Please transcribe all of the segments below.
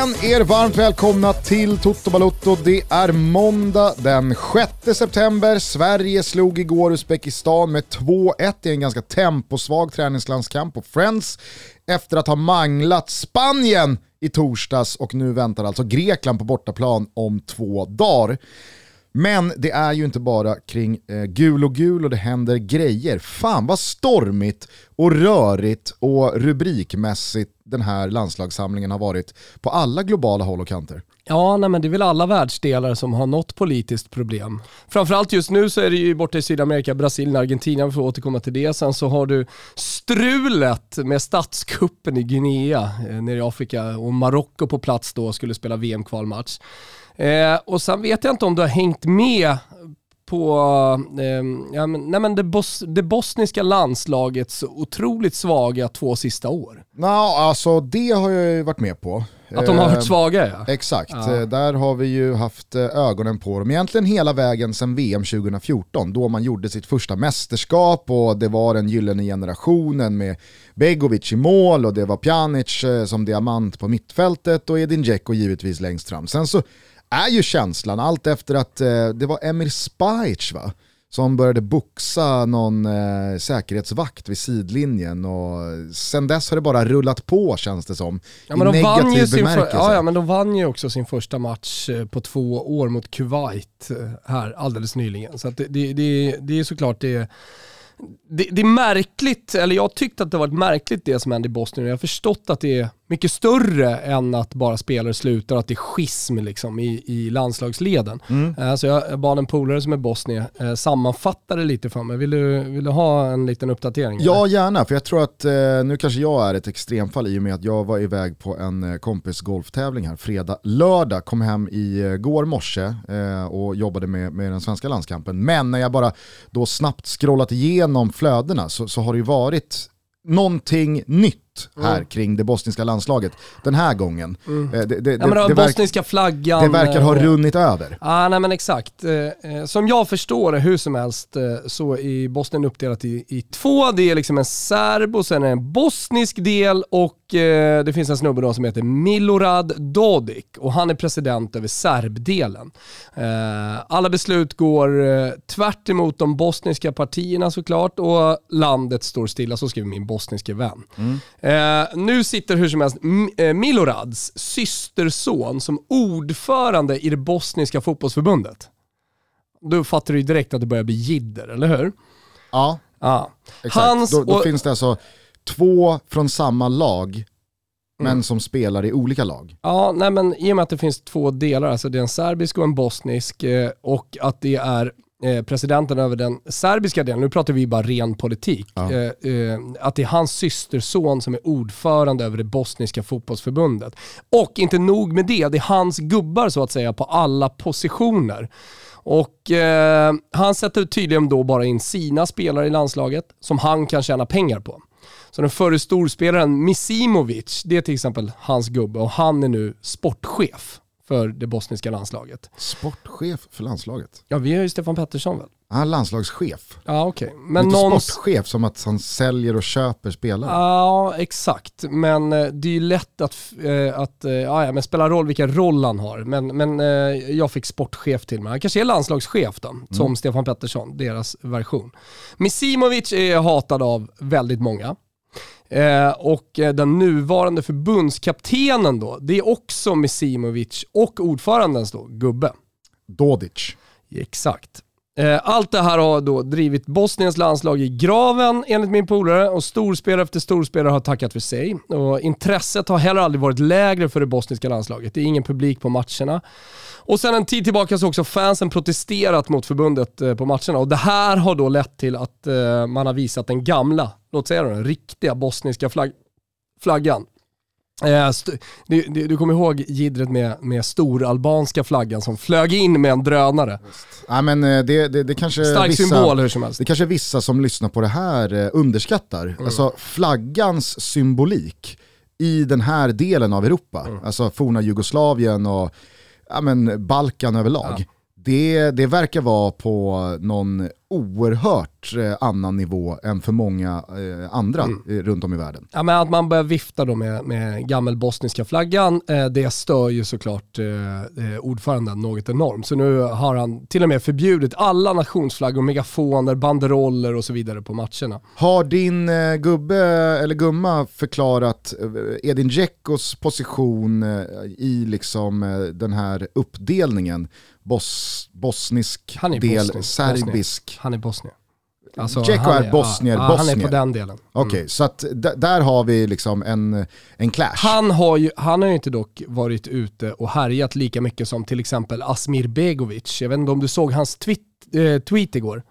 igen er varmt välkomna till Toto Balotto. Det är måndag den 6 september. Sverige slog igår Uzbekistan med 2-1 i en ganska temposvag träningslandskamp på Friends efter att ha manglat Spanien i torsdags och nu väntar alltså Grekland på bortaplan om två dagar. Men det är ju inte bara kring eh, gul och gul och det händer grejer. Fan vad stormigt och rörigt och rubrikmässigt den här landslagssamlingen har varit på alla globala håll och kanter. Ja, nej, men det är väl alla världsdelar som har något politiskt problem. Framförallt just nu så är det ju borta i Sydamerika, Brasilien, Argentina, vi får återkomma till det. Sen så har du strulet med statskuppen i Guinea eh, nere i Afrika och Marocko på plats då skulle spela VM-kvalmatch. Eh, och sen vet jag inte om du har hängt med på eh, ja, men, nej, men det, bos det bosniska landslagets otroligt svaga två sista år. Ja, alltså det har jag ju varit med på. Att de har varit svaga ja. Exakt, ja. Eh, där har vi ju haft eh, ögonen på dem egentligen hela vägen sedan VM 2014 då man gjorde sitt första mästerskap och det var den gyllene generationen med Begovic i mål och det var Pjanic eh, som diamant på mittfältet och Edin Dzeko givetvis längst fram. Sen så är ju känslan, allt efter att eh, det var Emir Spajic va? som började boxa någon eh, säkerhetsvakt vid sidlinjen och sen dess har det bara rullat på känns det som. Ja, men I negativ bemärkelse. Ja, ja, men de vann ju också sin första match eh, på två år mot Kuwait eh, här alldeles nyligen. Så det, det, det, det är såklart det det, det, är märkligt, eller jag tyckte att det var märkligt det som hände i Bosnien. Jag har förstått att det är mycket större än att bara spelare slutar, att det är schism liksom i, i landslagsleden. Mm. Uh, så jag, bad en polare som är bosnier uh, sammanfatta det lite för mig. Vill du, vill du ha en liten uppdatering? Ja, eller? gärna. För jag tror att, uh, nu kanske jag är ett extremfall i och med att jag var iväg på en kompis golftävling här fredag, lördag, kom hem i går morse och jobbade med, med den svenska landskampen. Men när jag bara då snabbt scrollat igenom flödena så, så har det ju varit någonting nytt här mm. kring det bosniska landslaget den här gången. Mm. Eh, det, det, ja, det bosniska flaggan. Det verkar ha och, runnit över. Ja, nej men exakt. Eh, som jag förstår det hur som helst eh, så är Bosnien uppdelat i, i två. Det är liksom en serb och sen en bostnisk del och det finns en snubbe då som heter Milorad Dodik och han är president över serbdelen. Alla beslut går tvärt emot de bosniska partierna såklart och landet står stilla, så skriver min bosniske vän. Mm. Eh, nu sitter hur som helst eh, Milorads systerson som ordförande i det bosniska fotbollsförbundet. Då fattar du ju direkt att det börjar bli jidder, eller hur? Ja, ja. exakt. Hans då, då och... finns det alltså två från samma lag men mm. som spelar i olika lag. Ja, nej men i och med att det finns två delar, alltså det är en serbisk och en bosnisk eh, och att det är presidenten över den serbiska delen, nu pratar vi bara ren politik, ja. eh, eh, att det är hans systerson som är ordförande över det bosniska fotbollsförbundet. Och inte nog med det, det är hans gubbar så att säga på alla positioner. Och eh, han sätter tydligen då bara in sina spelare i landslaget som han kan tjäna pengar på. Så den förre storspelaren Misimovic, det är till exempel hans gubbe och han är nu sportchef för det bostniska landslaget. Sportchef för landslaget? Ja, vi har ju Stefan Pettersson väl? Han är landslagschef. Ja, okej. Okay. Men någon... sportchef som att han säljer och köper spelare. Ja, exakt. Men eh, det är ju lätt att, äh, att äh, ja, men spelar roll vilken roll han har. Men, men äh, jag fick sportchef till mig. Han kanske är landslagschef då, mm. som Stefan Pettersson, deras version. Misimovic är hatad av väldigt många. Eh, och eh, den nuvarande förbundskaptenen då, det är också Misimovic och ordförandens då, gubbe. Dodic. Exakt. Eh, allt det här har då drivit Bosniens landslag i graven enligt min polare och storspelare efter storspelare har tackat för sig. Och intresset har heller aldrig varit lägre för det bosniska landslaget. Det är ingen publik på matcherna. Och sen en tid tillbaka så har också fansen protesterat mot förbundet på matcherna och det här har då lett till att man har visat den gamla låt säga den riktiga bosniska flagg, flaggan. Eh, du, du, du, kommer ihåg gidret med, med storalbanska flaggan som flög in med en drönare? Ja, men eh, det, det, det kanske Stark vissa, symbol hur som helst. Det kanske vissa som lyssnar på det här eh, underskattar. Mm. Alltså flaggans symbolik i den här delen av Europa, mm. alltså forna Jugoslavien och ja, men Balkan överlag. Ja. Det, det verkar vara på någon oerhört eh, annan nivå än för många eh, andra Mm. eh, runt om i världen. Ja, men att man börjar vifta då med, med gammel bosniska flaggan, eh, det stör ju såklart eh, eh, ordföranden något enormt. Så nu har han till och med förbjudit alla nationsflaggor, megafoner, banderoller och så vidare på matcherna. Har din gubbe eller gumma förklarat Edin Dzeckos position i liksom den här uppdelningen? Bos, bosnisk Han är del, bosnisk, serbisk. Han är bosnier. Alltså, han är bosnier, ja, Han är bosnier. på den delen. Okej, så att där har vi liksom en, en clash. Han har, ju, han har ju inte dock varit ute och härjat lika mycket som till exempel Asmir Begovic. Jag vet inte om du såg hans tweet, eh, tweet igår.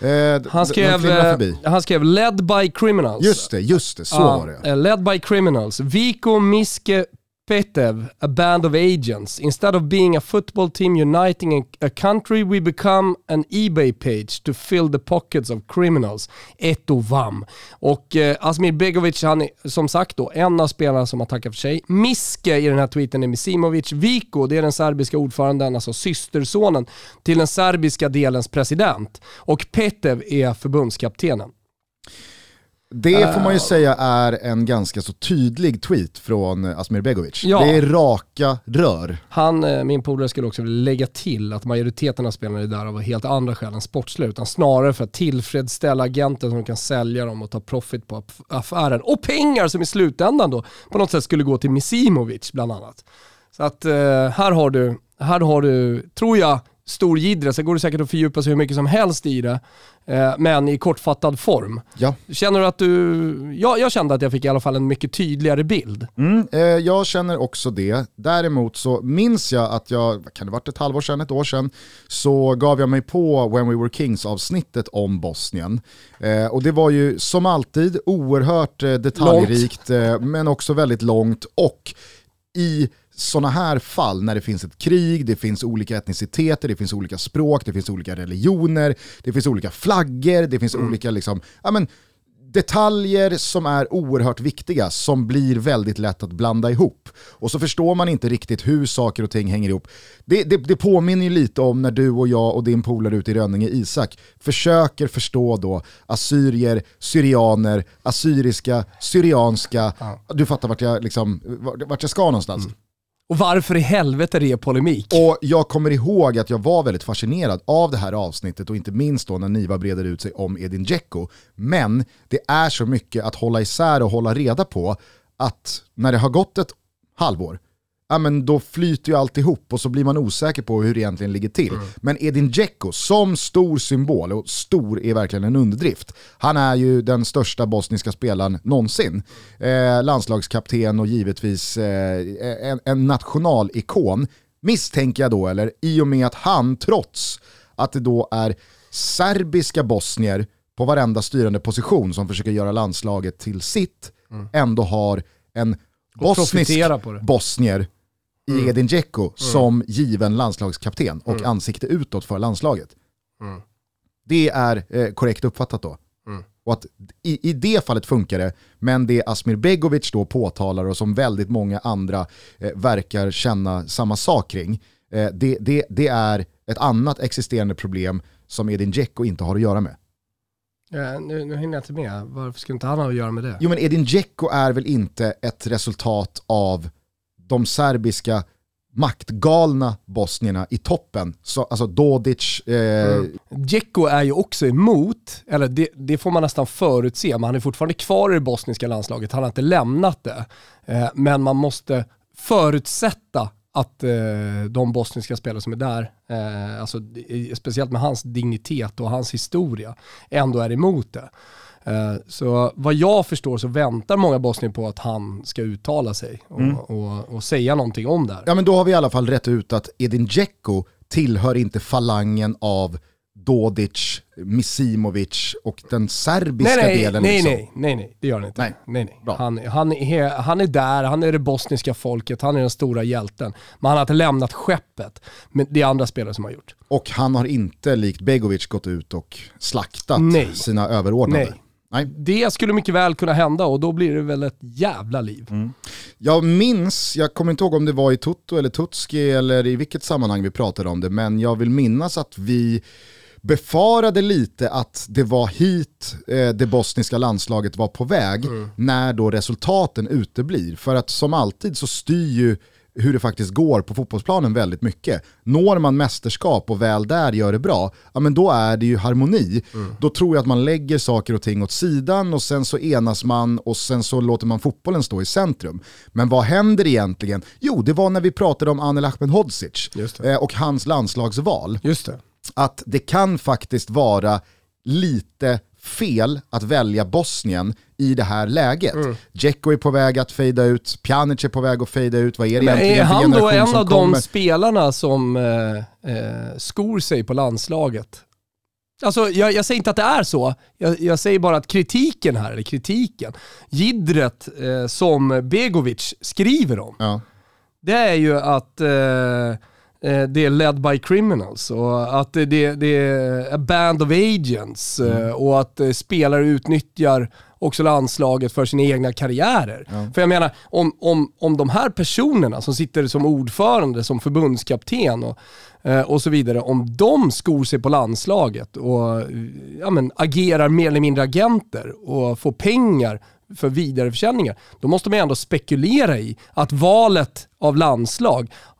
Eh, Han skrev, eh, han skrev “Led by criminals”. Just det, just det, så Ja, var det. eh, Led by criminals. Viko Miske Petev, a band of agents. Instead of being a football team uniting a, country, we become an Ebay page to fill the pockets of criminals. Eto vam. Och eh, Asmir Begovic, han är som sagt då en av spelarna som har tackat för sig. Miske i den här tweeten är Misimovic. Viko, det är den serbiska ordföranden, alltså systersonen till den serbiska delens president. Och Petev är förbundskaptenen. Det får man ju Eh. säga är en ganska så tydlig tweet från eh, Asmir Begovic. Ja. Det är raka rör. Han, eh, min polare, skulle också lägga till att majoriteten av spelarna är där av helt andra skäl än sportsliga, utan snarare för att tillfredsställa agenten som kan sälja dem och ta profit på aff- affären. Och pengar som i slutändan då på något sätt skulle gå till Misimovic bland annat. Så att eh, här har du, här har du, tror jag, stor jiddra. Sen går det säkert att fördjupa sig hur mycket som helst i det, eh, men i kortfattad form. Ja. Känner du att du, ja, jag kände att jag fick i alla fall en mycket tydligare bild. Mm, eh, jag känner också det. Däremot så minns jag att jag, kan det varit ett halvår sedan, ett år sedan, så gav jag mig på When We Were Kings avsnittet om Bosnien. Eh, och det var ju som alltid oerhört eh, detaljrikt eh, men också väldigt långt och i sådana här fall när det finns ett krig, det finns olika etniciteter, det finns olika språk, det finns olika religioner, det finns olika flaggor, det finns olika liksom, ja men detaljer som är oerhört viktiga som blir väldigt lätt att blanda ihop. Och så förstår man inte riktigt hur saker och ting hänger ihop. Det, det, det påminner ju lite om när du och jag och din polare ute i Rönninge, Isak, försöker förstå då assyrier, syrianer, assyriska, syrianska, du fattar vart jag, liksom, vart vart jag ska någonstans. Och varför i helvete det är polemik? Och jag kommer ihåg att jag var väldigt fascinerad av det här avsnittet och inte minst då när Niva breder ut sig om Edin Dzeko. Men det är så mycket att hålla isär och hålla reda på att när det har gått ett halvår, ja men då flyter ju alltihop och så blir man osäker på hur det egentligen ligger till. Men Edin Dzeko som stor symbol, och stor är verkligen en underdrift, han är ju den största bosniska spelaren någonsin. Eh, landslagskapten och givetvis eh, en, en nationalikon, misstänker jag då, eller i och med att han, trots att det då är serbiska bosnier på varenda styrande position som försöker göra landslaget till sitt, ändå har en bosnisk bosnier i Edin Dzeko som given landslagskapten och ansikte utåt för landslaget. Det är eh, korrekt uppfattat då. Och att i, i det fallet funkar det, men det Asmir Begovic då påtalar och som väldigt många andra eh, verkar känna samma sak kring, eh, det, det, det är ett annat existerande problem som Edin Dzeko inte har att göra med. Ja, nu, nu hinner jag inte med. Varför skulle inte han ha att göra med det? Jo men Edin Dzeko är väl inte ett resultat av de serbiska maktgalna bosnierna i toppen. Så, alltså Dodic, eh, mm. Djeko är ju också emot, eller det, det får man nästan förutse, men han är fortfarande kvar i det bosniska landslaget, han har inte lämnat det. Eh, men man måste förutsätta att eh, de bosniska spelare som är där, eh, alltså, speciellt med hans dignitet och hans historia, ändå är emot det. Eh, Så vad jag förstår så väntar många bosnier på att han ska uttala sig och, och, och säga någonting om det här. ja men då har vi i alla fall rätt ut att Edin Dzeko tillhör inte falangen av Dodic, Misimovic och den serbiska nej, nej, delen. nej, liksom. nej, nej, nej, det gör han inte. Nej. Nej. Nej, Bra. Han, han, är, han är där, han är det bosniska folket, han är den stora hjälten. Men han har inte lämnat skeppet. Men det är andra spelare som har gjort. Och han har inte likt Begovic gått ut och slaktat Nej. sina överordnade. Nej. Nej. Det skulle mycket väl kunna hända och då blir det väl ett jävla liv. Mm. Jag minns, jag kommer inte ihåg om det var i Toto eller Tutski eller i vilket sammanhang vi pratade om det, men jag vill minnas att vi befarade lite att det var hit eh, det bosniska landslaget var på väg mm. när då resultaten uteblir. För att som alltid så styr ju hur det faktiskt går på fotbollsplanen väldigt mycket. Når man mästerskap och väl där gör det bra, ja men då är det ju harmoni. Mm. Då tror jag att man lägger saker och ting åt sidan och sen så enas man och sen så låter man fotbollen stå i centrum. Men vad händer egentligen? Jo, det var när vi pratade om Anel Ahmedhodzic eh, och hans landslagsval. Just det. Att det kan faktiskt vara lite fel att välja Bosnien i det här läget. Mm. Dzeko är på väg att fejda ut, Pjanic är på väg att fejda ut, vad är det egentligen Är han då en av de spelarna som eh, eh, skor sig på landslaget? Alltså, jag, jag, säger inte att det är så, jag, jag, säger bara att kritiken här, eller kritiken, gidret eh, som Begovic skriver om, ja. det är ju att Eh, det är led by criminals och att det, det är a band of agents mm. Eh, och att eh, spelare utnyttjar också landslaget för sina egna karriärer. Ja. För jag menar, om, om, om de här personerna som sitter som ordförande, som förbundskapten och, och så vidare, om de skor sig på landslaget och ja, men, agerar mer eller mindre agenter och får pengar för vidareförsäljningar, då måste man ändå spekulera i att valet av landslag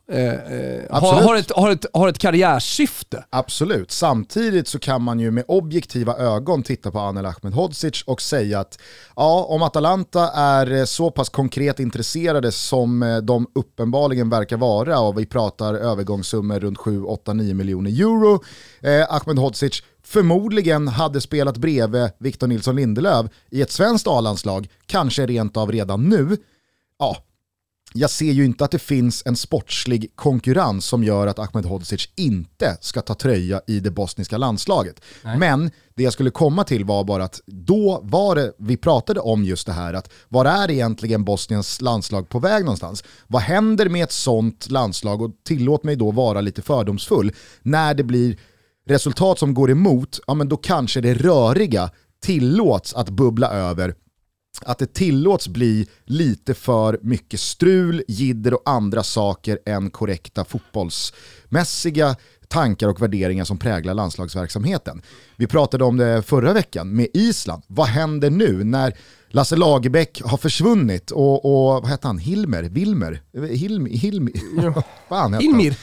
Eh, eh har, har, ett, har, ett, har ett karriärsyfte. Absolut, samtidigt så kan man ju med objektiva ögon titta på Anel Ahmedhodzic och säga att ja, om Atalanta är eh, så pass konkret intresserade som eh, de uppenbarligen verkar vara och vi pratar övergångssummor runt 7, 8, 9 miljoner euro, eh, Ahmedhodzic förmodligen hade spelat bredvid Victor Nilsson Lindelöf i ett svenskt A-landslag, kanske rent av redan nu, ja, jag ser ju inte att det finns en sportslig konkurrens som gör att Ahmedhodzic inte ska ta tröja i det bosniska landslaget. Nej. Men det jag skulle komma till var bara att då var det, vi pratade om just det här, att var är egentligen Bosniens landslag på väg någonstans? Vad händer med ett sånt landslag? Och tillåt mig då vara lite fördomsfull. När det blir resultat som går emot, ja men då kanske det röriga tillåts att bubbla över att det tillåts bli lite för mycket strul, jidder och andra saker än korrekta fotbollsmässiga tankar och värderingar som präglar landslagsverksamheten. Vi pratade om det förra veckan med Island. Vad händer nu när Lasse Lagerbäck har försvunnit och, och vad heter han, Hilmer, Wilmer, Hilm, Hilm, ja. Hilmir.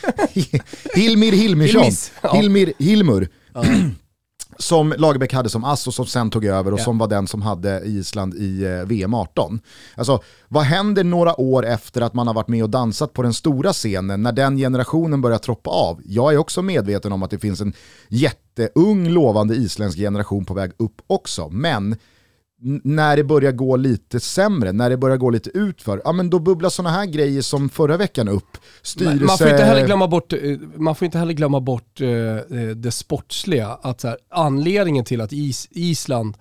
Hilmir Hilmirsson, Hilmir Hilmur. Ja som Lagerbäck hade som ass och som sen tog över och yeah. som var den som hade Island i eh, VM 18. Alltså, vad händer några år efter att man har varit med och dansat på den stora scenen när den generationen börjar troppa av? Jag är också medveten om att det finns en jätteung lovande isländsk generation på väg upp också, men när det börjar gå lite sämre, när det börjar gå lite utför, ja men då bubblar sådana här grejer som förra veckan upp. Styrelse... Man får inte heller glömma bort, eh, man får inte heller glömma bort det sportsliga. Att här, anledningen till att Is Island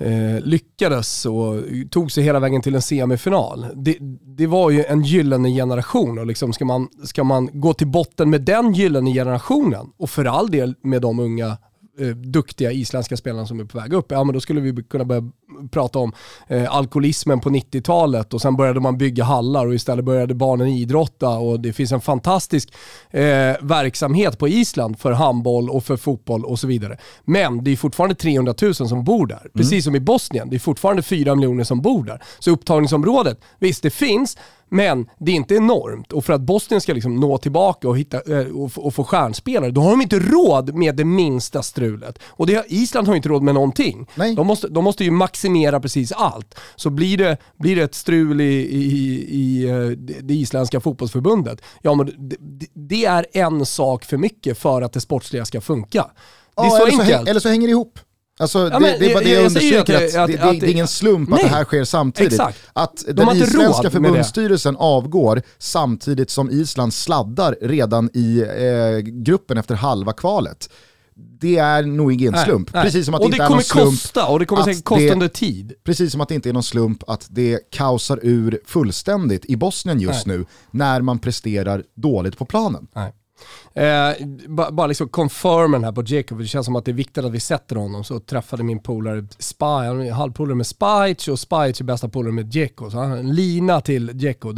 uh, lyckades och tog sig hela vägen till en semifinal. Det, det var ju en gyllene generation och liksom ska, man, ska man gå till botten med den gyllene generationen och för all del med de unga eh, duktiga isländska spelarna som är på väg upp, ja men då skulle vi kunna börja prata om eh, alkoholismen på 90-talet och sen började man bygga hallar och istället började barnen idrotta och det finns en fantastisk eh, verksamhet på Island för handboll och för fotboll och så vidare. Men det är fortfarande 300 000 som bor där, mm. precis som i Bosnien. Det är fortfarande 4 miljoner som bor där. Så upptagningsområdet, visst det finns, men det är inte enormt och för att Bosnien ska liksom nå tillbaka och, hitta, eh, och, få stjärnspelare, då har de inte råd med det minsta strulet. Och det, Island har inte råd med någonting. Nej. De, måste, de måste ju maximera precis allt. Så blir det, blir det ett strul i, i, i eh, det isländska fotbollsförbundet, ja men det, det är en sak för mycket för att det sportsliga ska funka. Det är ja, så eller enkelt. Så, eller så hänger det ihop. Alltså, ja, det, det, är bara det jag, jag understryker, att, att, det, att, det, är ingen slump nej, att det här sker samtidigt. Exakt. Att den isländska förbundsstyrelsen avgår samtidigt som Island sladdar redan i eh, gruppen efter halva kvalet. Det är nog ingen slump. Nej, Precis som att det inte är någon slump. Kosta, och det kommer säkert kosta under tid. Precis som att det inte är någon slump att det kaosar ur fullständigt i Bosnien just nej. nu när man presterar dåligt på planen. Eh, bara, bara liksom confirmen här på Jacob, det känns som att det är viktigt att vi sätter honom. Så träffade min polare Spy, han är halvpolare med Spice och Spice är bästa polare med Djeko. Så han har en lina till Djeko.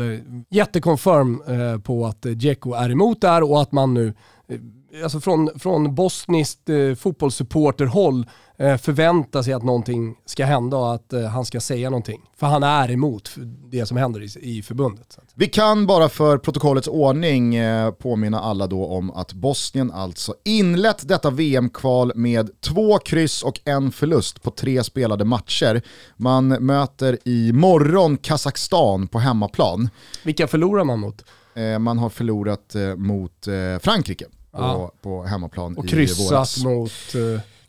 Jätteconfirm eh, på att Djeko är emot det här och att man nu eh, alltså från, från bosniskt eh, fotbollssupporterhåll eh, förväntar sig att någonting ska hända och att eh, han ska säga någonting. För han är emot det som händer i, i förbundet. Vi kan bara för protokollets ordning eh, påminna alla då om att Bosnien alltså inlett detta VM-kval med två kryss och en förlust på tre spelade matcher. Man möter i morgon Kazakstan på hemmaplan. Vilka förlorar man mot? Eh, man har förlorat eh, mot eh, Frankrike ja. på, hemmaplan Och kryssat mot...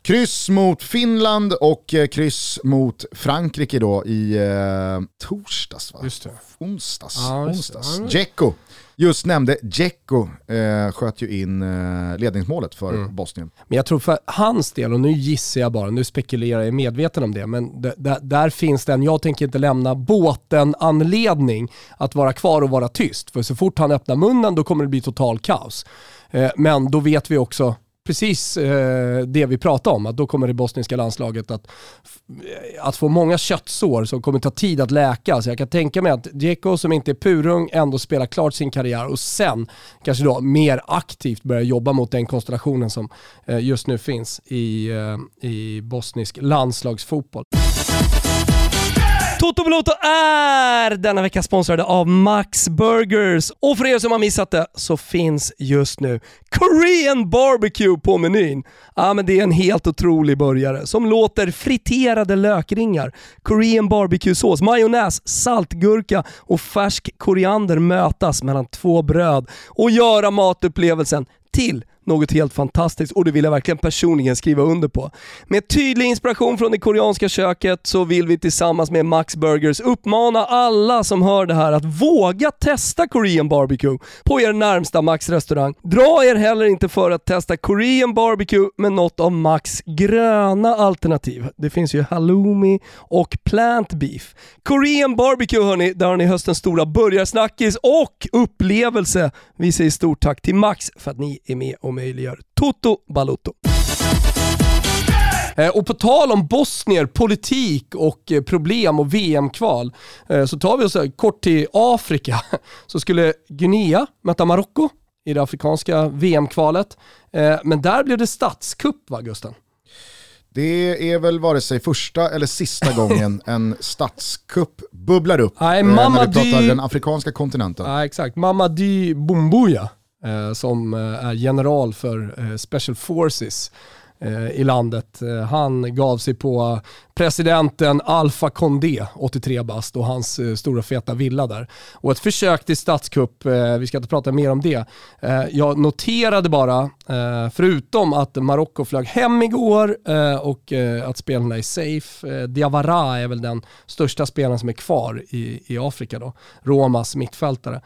Kryss mot Finland och kryss mot Frankrike då i eh, torsdags va? Just det. Onsdags. Ja, onsdags. Dzeko just nämnde Dzeko eh, sköt ju in eh, ledningsmålet för mm. Bosnien. Men jag tror för hans del, och nu gissar jag bara, nu spekulerar jag medveten om det, men där finns det en, jag tänker inte lämna båten anledning att vara kvar och vara tyst. För så fort han öppnar munnen då kommer det bli total kaos. Eh, men då vet vi också precis eh, det vi pratade om, att då kommer det bosniska landslaget att, eh, att få många köttsår som kommer ta tid att läka. Så jag kan tänka mig att Djeko, som inte är purung ändå spelar klart sin karriär och sen kanske då mer aktivt börjar jobba mot den konstellationen som just nu finns i, i bosnisk landslagsfotboll. Toto Balotto är denna vecka sponsrade av Max Burgers. Och för er som har missat det så finns just nu Korean Barbecue på menyn. Ja men det är en helt otrolig burgare som låter friterade lökringar, Korean barbecue-sås, majonnäs, saltgurka och färsk koriander mötas mellan två bröd och göra matupplevelsen till något helt fantastiskt och det vill jag verkligen personligen skriva under på. Med tydlig inspiration från det koreanska köket så vill vi tillsammans med Max Burgers uppmana alla som hör det här att våga testa Korean barbecue på er närmsta Max-restaurang. Dra er heller inte för att testa Korean barbecue med något av Max gröna alternativ. Det finns ju halloumi och plant beef. Korean barbecue hörni, där har ni höstens stora burgarsnackis och upplevelse. Vi säger stort tack till Max för att ni är med och möjliggör Toto Balotto. Eh, och på tal om bosnier, politik och eh, problem och VM-kval eh, så tar vi oss kort till Afrika. Så skulle Guinea möta Marocko i det afrikanska VM-kvalet. Men där blev det statskupp va Gusten? Det är väl vare sig första eller sista gången en statskupp bubblar upp Nej, när vi pratar den afrikanska kontinenten. Ja, exakt. Mamadi Bumbuya Eh, som eh, är general för eh, Special Forces i landet. Han gav sig på presidenten Alfa Condé, 83 bast, och hans stora feta villa där. Och ett försök till statskupp, vi ska inte prata mer om det. Jag noterade bara, förutom att Marocko flög hem igår och att spelarna är safe, Diawara är väl den största spelaren som är kvar i, i Afrika då, Romas mittfältare.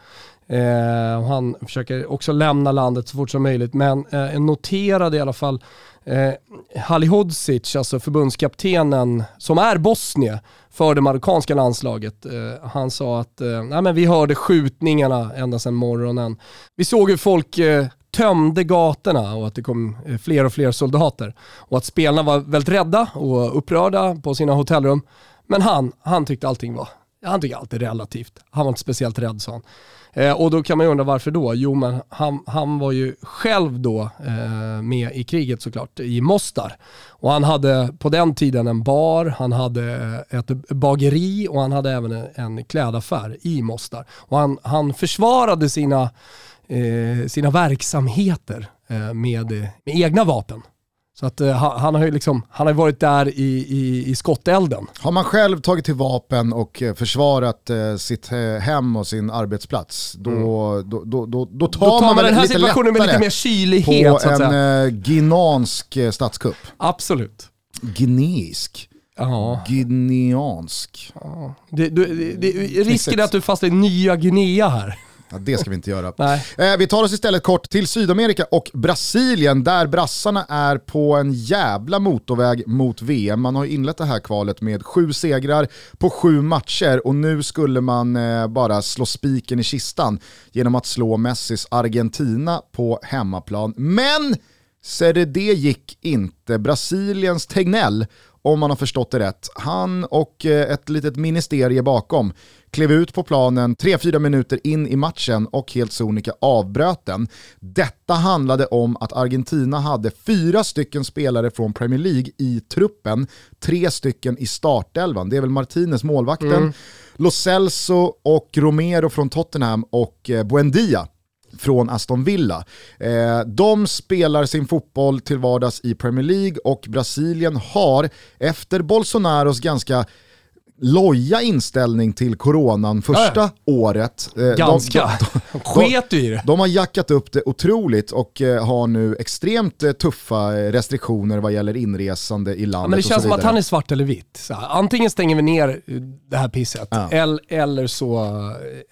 Eh, han försöker också lämna landet så fort som möjligt, men eh, noterade i alla fall eh, Halihodzic, alltså förbundskaptenen, som är bosnier för det marockanska landslaget. Eh, han sa att eh, nej, men vi hörde skjutningarna ända sedan morgonen. Vi såg hur folk eh, tömde gatorna och att det kom eh, fler och fler soldater. Och att spelarna var väldigt rädda och upprörda på sina hotellrum. Men han, han tyckte allting var, han tyckte allt är relativt. Han var inte speciellt rädd sa han. Eh, och då kan man ju undra varför då? Jo men han, han var ju själv då eh, med i kriget såklart, i Mostar. Och han hade på den tiden en bar, han hade eh, ett bageri och han hade även en, en klädaffär i Mostar. Och han, han försvarade sina, eh, sina verksamheter eh, med, med egna vapen. Så att, uh, han, har ju liksom, han har varit där i, i, i skottelden. Har man själv tagit till vapen och eh, försvarat uh, sitt hem och sin arbetsplats, då, mm. då, då, då, då, tar, då tar man, man den här lite situationen med lite mer kylighet. På en uh, ginansk statskupp. Absolut. Gineisk. Ja. Guineansk. Ja. Det, det, det, risken är att du fastnar i nya Guinea här. Ja, det ska vi inte göra. Eh, vi tar oss istället kort till Sydamerika och Brasilien där brassarna är på en jävla motorväg mot VM. Man har inlett det här kvalet med sju segrar på sju matcher och nu skulle man eh, bara slå spiken i kistan genom att slå Messis Argentina på hemmaplan. Men det gick inte. Brasiliens Tegnell om man har förstått det rätt. Han och eh, ett litet ministerie bakom klev ut på planen 3-4 minuter in i matchen och helt sonika avbröt den. Detta handlade om att Argentina hade fyra stycken spelare från Premier League i truppen, tre stycken i startelvan. Det är väl Martinez, målvakten, mm. Lo Celso och Romero från Tottenham och eh, Buendia från Aston Villa. Eh, de spelar sin fotboll till vardags i Premier League och Brasilien har efter Bolsonaros ganska loja inställning till coronan första ja. året. Eh, Ganska. De, de, Sket i det. De har jackat upp det otroligt och eh, har nu extremt eh, tuffa restriktioner vad gäller inresande i landet. Ja, men det känns som att han är svart eller vitt. Så antingen stänger vi ner det här pisset ja. eller, så,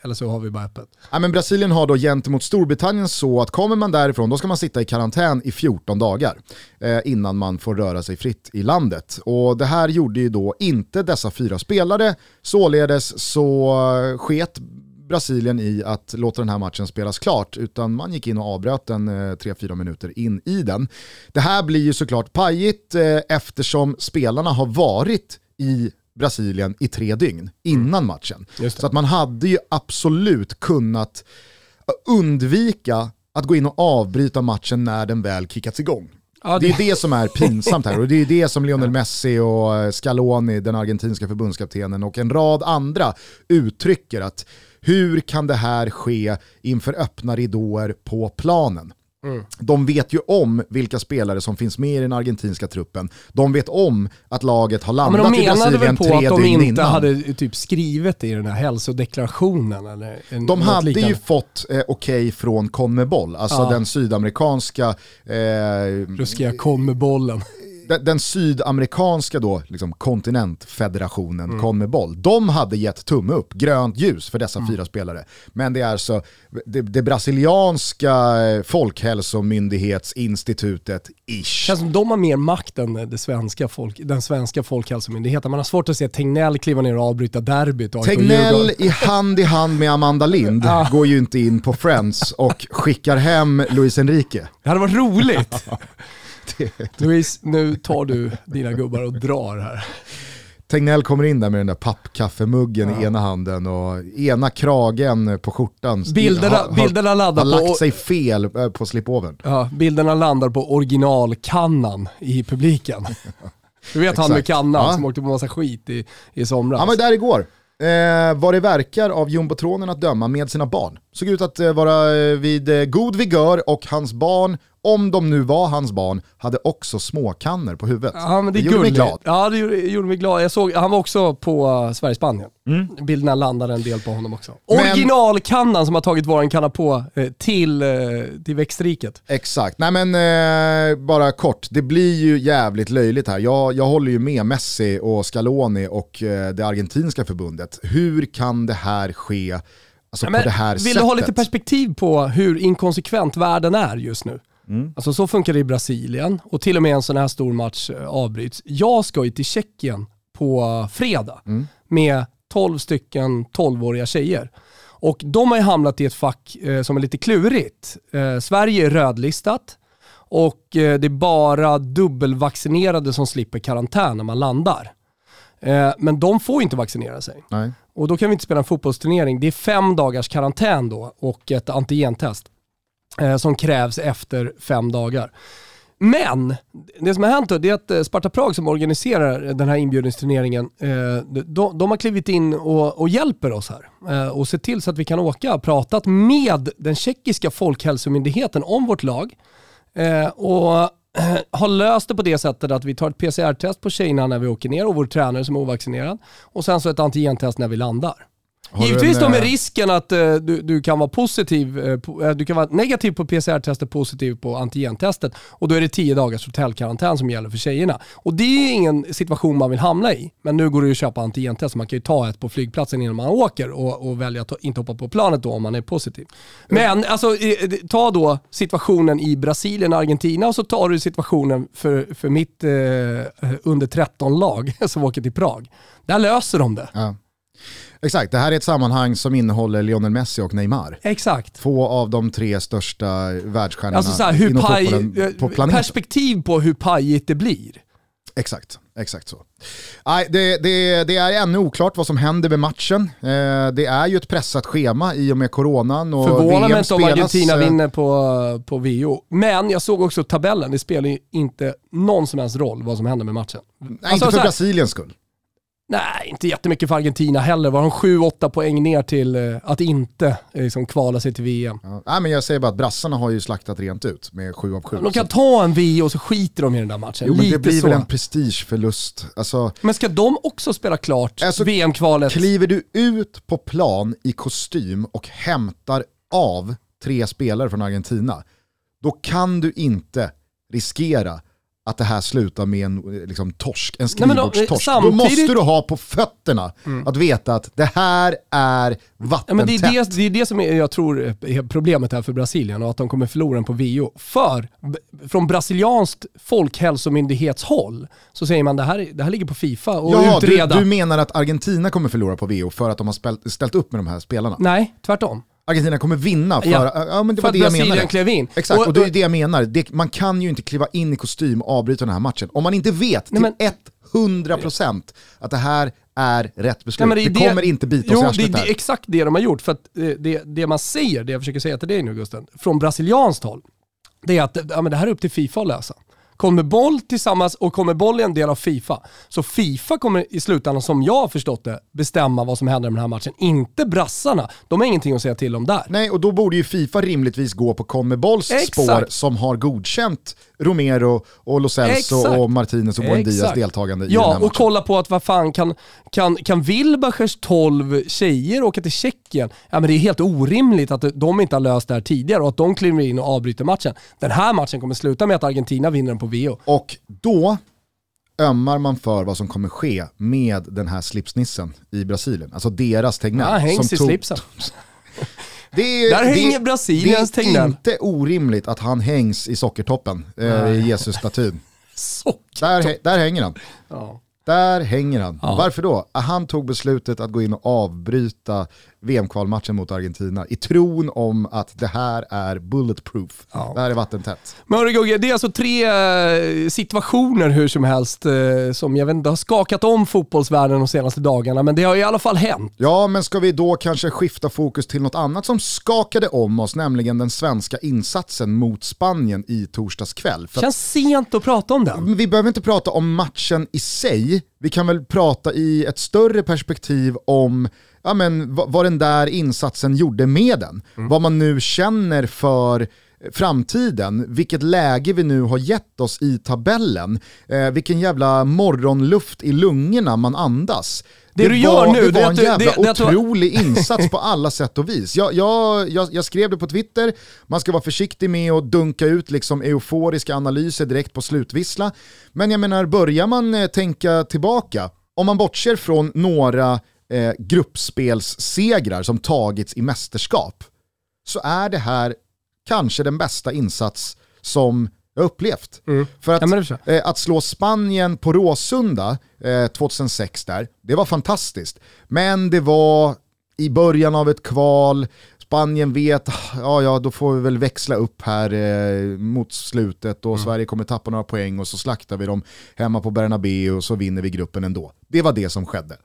eller så har vi bara öppet. Ja, men Brasilien har då gentemot Storbritannien så att kommer man därifrån då ska man sitta i karantän i 14 dagar eh, innan man får röra sig fritt i landet. Och det här gjorde ju då inte dessa fyra spelare spelade. Således så sket Brasilien i att låta den här matchen spelas klart, utan man gick in och avbröt den 3-4 eh, minuter in i den. Det här blir ju såklart pajigt eh, eftersom spelarna har varit i Brasilien i tre dygn innan matchen. Så att man hade ju absolut kunnat undvika att gå in och avbryta matchen när den väl kickats igång. Ja, det... det... är det som är pinsamt här och det är det som Lionel Messi och eh, Scaloni, den argentinska förbundskaptenen och en rad andra uttrycker att hur kan det här ske inför öppna ridåer på planen? Mm. De vet ju om vilka spelare som finns med i den argentinska truppen. De vet om att laget har landat ja, i Brasilien tre dygn innan. De menade väl på att de inte hade typ skrivit i den här hälsodeklarationen? Eller de hade liknande. ju fått eh, okej okay från Conmebol, alltså ja. den sydamerikanska... Eh, Ruskiga Conmebollen den, den sydamerikanska då, liksom, kontinentfederationen, mm. Conmebol, de hade gett tumme upp, grönt ljus för dessa mm. fyra spelare. Men det är alltså det, det brasilianska folkhälsomyndighetsinstitutet, ish. Känns som de har mer makt än svenska folk, den svenska folkhälsomyndigheten. Man har svårt att se Tegnell kliva ner och avbryta derbyt. Tegnell i hand i hand med Amanda Lind ja. går ju inte in på Friends och skickar hem Luis Enrique. Det hade varit roligt. Louise, nu tar du dina gubbar och drar här. Tegnell kommer in där med den där pappkaffemuggen ja. i ena handen och ena kragen på skjortan bilderna, har, bilderna landar har lagt sig fel eh, på slipovern. Ja, bilderna landar på originalkannan i publiken. Du vet han med kannan ja. som åkte på massa skit i, i somras. Han var där igår. Eh, vad det verkar av jumbotronen att döma med sina barn. Såg ut att eh, vara eh, vid eh, god vigör och hans barn om de nu var hans barn, hade också småkannor på huvudet. Ja, men det, det gjorde mig glad. Ja, det gjorde, gjorde mig glad. Jag såg, han var också på uh, Sverige-Spanien. Mm. Bilderna landade en del på honom också. Men, Originalkannan som har tagit våran kanna på eh, till, eh, till växtriket. Exakt. Nej men eh, bara kort, det blir ju jävligt löjligt här. Jag, jag håller ju med Messi och Scaloni och det argentinska förbundet. Hur kan det här ske alltså, ja, på det här vill sättet? Du ha lite perspektiv på hur inkonsekvent världen är just nu? Mm. Alltså så funkar det i Brasilien och till och med en sån här stor match eh, avbryts. Jag ska ju till Tjeckien på fredag mm. med 12 stycken 12-åriga tjejer. Och de har ju hamnat i ett fack eh, som är lite klurigt. Eh, Sverige är rödlistat och eh, det är bara dubbelvaccinerade som slipper karantän när man landar. Eh, men de får inte vaccinera sig. Nej. Och då kan vi inte spela en fotbollsturnering. Det är fem dagars karantän då och ett antigentest eh, som krävs efter fem dagar. Men det som har hänt då, det är att eh, Sparta Prag som organiserar den här inbjudningsturneringen, de, de har klivit in och, och hjälper oss här och ser till så att vi kan åka. Pratat med den tjeckiska folkhälsomyndigheten om vårt lag och har löst det på det sättet att vi tar ett PCR-test på tjejerna när vi åker ner och vår tränare som är ovaccinerad och sen så ett antigentest när vi landar. Givetvis då med eh, risken att uh, du, du kan vara positiv, uh, på, du kan vara negativ på PCR-testet, positiv på antigentestet och då är det 10 dagars hotellkarantän som gäller för tjejerna. Och det är ingen situation man vill hamna i. Men nu går det ju att köpa antigentest, man kan ju ta ett på flygplatsen innan man åker och, och välja att inte hoppa på planet då om man är positiv. Men alltså, ta då situationen i Brasilien och Argentina och så tar du situationen för, för mitt uh, under 13-lag som åker till Prag. Där löser de det. Ja. Exakt, det här är ett sammanhang som innehåller Lionel Messi och Neymar. Exakt. Två av de tre största världsstjärnorna alltså så här, hur inom paj, på planeten. Perspektiv på hur pajigt det blir. Exakt, exakt så. Nej, det, det, det är ännu oklart vad som händer med matchen. Eh, det är ju ett pressat schema i och med coronan. Och Förvånar mig inte om Argentina eh, vinner på, på VO. Men jag såg också tabellen, det spelar ju inte någon som helst roll vad som händer med matchen. Nej, Alltså, inte för här- Brasiliens skull. Nej, inte jättemycket för Argentina heller. Var de 7-8 poäng ner till eh, att inte eh, liksom, kvala sig till VM. Ja. Nej, men jag säger bara att brassarna har ju slaktat rent ut med 7 av 7. De kan ta en VO och så skiter de i den där matchen. Jo men Lite det blir så. väl en prestigeförlust. Alltså, Men ska de också spela klart Alltså, VM-kvalet? kliver du ut på plan i kostym och hämtar av tre spelare från Argentina, då kan du inte riskera att det här slutar med en eh, liksom, torsk, en men då, skrivbordstorsk. eh, Då måste du ha på fötterna att veta att det här är Ja, men det, vattentätt. är det, det är det som är, jag tror är problemet här för Brasilien och att de kommer förlora den på VO. För från brasilianskt folkhälsomyndighetshåll så säger man det här, det här ligger på Fifa och Ja, du, utreda. du menar att Argentina kommer förlora på VO för att de har spelt, ställt upp med de här spelarna? Nej, tvärtom. Argentina kommer vinna för, Ja, ja, men det för var det jag menade. klev in. Exakt, och, Och- det är det jag menar. Det, man kan ju inte kliva in i kostym och avbryta den här matchen. Om man inte vet till Nej, men- 100% att det här är rätt beslut. Nej, men det, är kommer inte bita oss jo, i det, det är exakt det de har gjort. För att eh, det, det man säger, det jag försöker säga till dig nu Gusten, från brasilianskt håll, det är att ja, men det här är upp till Fifa att lösa. Kommer boll tillsammans och kommer boll är en del av Fifa. Så Fifa kommer i slutändan, som jag har förstått det, bestämma vad som händer med den här matchen. Inte brassarna. De har ingenting att säga till om där. Nej, och då borde ju Fifa rimligtvis gå på Conmebolls Exakt. spår som har godkänt Romero och Lo Celso och Martinez och Buendias deltagande i den här Ja, matchen. och kolla på att vad fan kan, kan, kan Wilbachers 12 tjejer åka till Tjeckien? Ja men det är helt orimligt att de inte har löst det här tidigare och att de kliver in och avbryter matchen. Den här matchen kommer sluta med att Argentina vinner den på VO. Och då ömmar man för vad som kommer ske med den här slipsnissen i Brasilien. Alltså deras Tegnell. Ja, hängs i slipsen. Det är, Där det, hänger Brasiliens Det är Tegnell. inte orimligt att han hängs i sockertoppen eh, i Jesus-statyn. Där, där hänger han. Ja. Där hänger han. Ja. Varför då? Han tog beslutet att gå in och avbryta VM-kvalmatchen mot Argentina i tron om att det här är bulletproof. Ja. Det här är vattentätt. Men hörru Gugge, det är alltså tre eh, situationer hur som helst eh, som jag vet inte har skakat om fotbollsvärlden de senaste dagarna, men det har i alla fall hänt. Ja, men ska vi då kanske skifta fokus till något annat som skakade om oss, nämligen den svenska insatsen mot Spanien i torsdags kväll. För att Känns sent att prata om den. vi behöver inte prata om matchen i sig, vi kan väl prata i ett större perspektiv om ja, men, vad, vad den där insatsen gjorde med den. Vad man nu känner för framtiden, vilket läge vi nu har gett oss i tabellen, eh, vilken jävla morgonluft i lungorna man andas. Det du gör var, nu, det det var en du- jävla det- det otrolig insats på alla sätt och vis. Jag, jag, jag, jag skrev det på Twitter, man ska vara försiktig med att dunka ut liksom euforiska analyser direkt på slutvissla. Men jag menar, börjar man eh, tänka tillbaka, om man bortser från några eh, gruppspelssegrar som tagits i mästerskap, så är det här kanske den bästa insats som jag upplevt. För att, Ja, eh, att slå Spanien på Råsunda eh, 2006 där, det var fantastiskt. Men det var i början av ett kval, Spanien vet, ja ja då får vi väl växla upp här eh, mot slutet och Sverige kommer tappa några poäng och så slaktar vi dem hemma på Bernabéu och så vinner vi gruppen ändå. Det var det som skedde.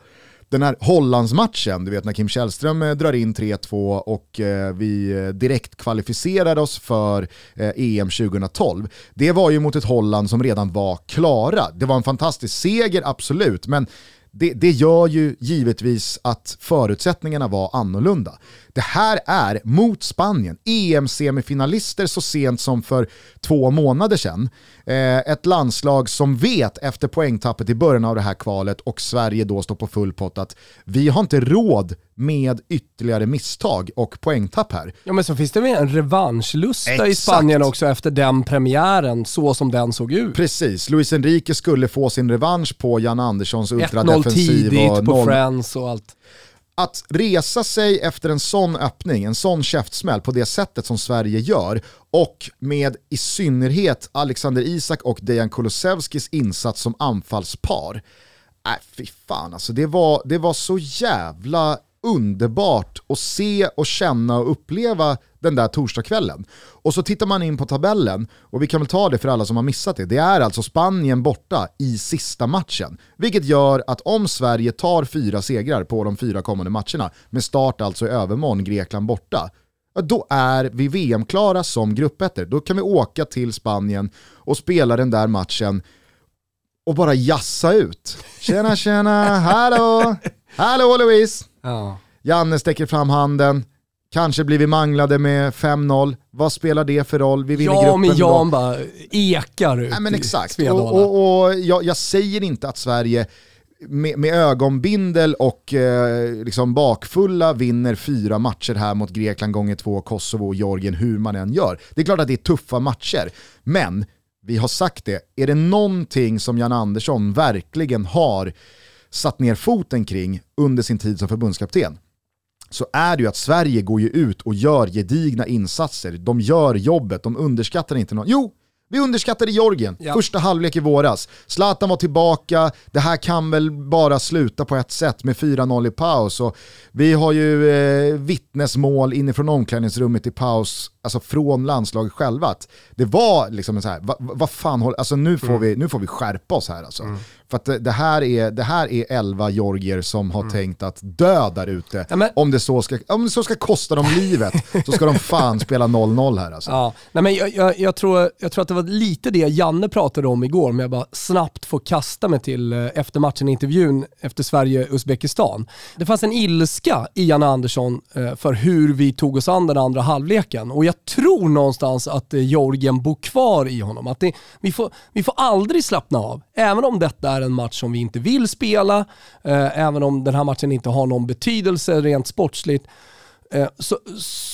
Den här Hollandsmatchen, du vet när Kim Källström eh, drar in 3-2 och eh, vi eh, direkt kvalificerade oss för EM 2012. Det var ju mot ett Holland som redan var klara. Det var en fantastisk seger, absolut, men det, det gör ju givetvis att förutsättningarna var annorlunda. Det här är mot Spanien, EM-semifinalister så sent som för två månader sedan. Eh, ett landslag som vet efter poängtappet i början av det här kvalet och Sverige då står på full pott att vi har inte råd med ytterligare misstag och poängtapp här. Ja men så finns det väl en revanschlusta i Exakt. Spanien också efter den premiären, så som den såg ut. Precis, Luis Enrique skulle få sin revansch på Jan Anderssons 1-0 ultradefensiv tidigt och på 0 Friends och allt att resa sig efter en sån öppning, en sån käftsmäll på det sättet som Sverige gör och med i synnerhet Alexander Isak och Dejan Kulusevskis insats som anfallspar. Nej fy fan alltså, det var, det var så jävla underbart att se och känna och uppleva den där torsdagskvällen. Och så tittar man in på tabellen, och vi kan väl ta det för alla som har missat det. Det är alltså Spanien borta i sista matchen. Vilket gör att om Sverige tar fyra segrar på de fyra kommande matcherna, med start alltså i övermorgon, Grekland borta, då är vi VM-klara som gruppettor. Då kan vi åka till Spanien och spela den där matchen och bara jassa ut. Tjena tjena, hallå, hallå Louise. Ja. Janne sträcker fram handen, kanske blir vi manglade med 5-0. Vad spelar det för roll? Vi vinner ja, gruppen. Ja, men Jan bara ekar ut Nej, men Exakt, och, och, och jag, jag, säger inte att Sverige med, med ögonbindel och eh, liksom bakfulla vinner fyra matcher här mot Grekland gånger två, Kosovo och Georgien, hur man än gör. Det är klart att det är tuffa matcher, men vi har sagt det, är det någonting som Jan Andersson verkligen har satt ner foten kring under sin tid som förbundskapten, så är det ju att Sverige går ju ut och gör gedigna insatser. De gör jobbet, de underskattar inte någon. Jo, vi underskattade Georgien, ja. första halvlek i våras. Zlatan var tillbaka, det här kan väl bara sluta på ett sätt med 4-0 i paus. Och vi har ju eh, vittnesmål inifrån omklädningsrummet i paus, alltså från landslaget själva. det var liksom så här, vad va fan håller, alltså nu får, mm. vi, nu får vi skärpa oss här alltså. Mm. För att det, här är, det här är elva georgier som har mm. tänkt att dö där ute. Ja, om, det så ska, om det så ska kosta dem livet så ska de fan spela 0-0 här alltså. Ja, nej men jag, jag, jag, tror, jag tror att det var lite det Janne pratade om igår, om jag bara snabbt får kasta mig till eh, efter matchen-intervjun efter Sverige-Uzbekistan. Det fanns en ilska i Janne Andersson eh, för hur vi tog oss an den andra halvleken och jag tror någonstans att eh, Georgien bor kvar i honom. Att det, vi, får, vi får aldrig slappna av, även om detta är en match som vi inte vill spela, eh, även om den här matchen inte har någon betydelse rent sportsligt. Eh, så,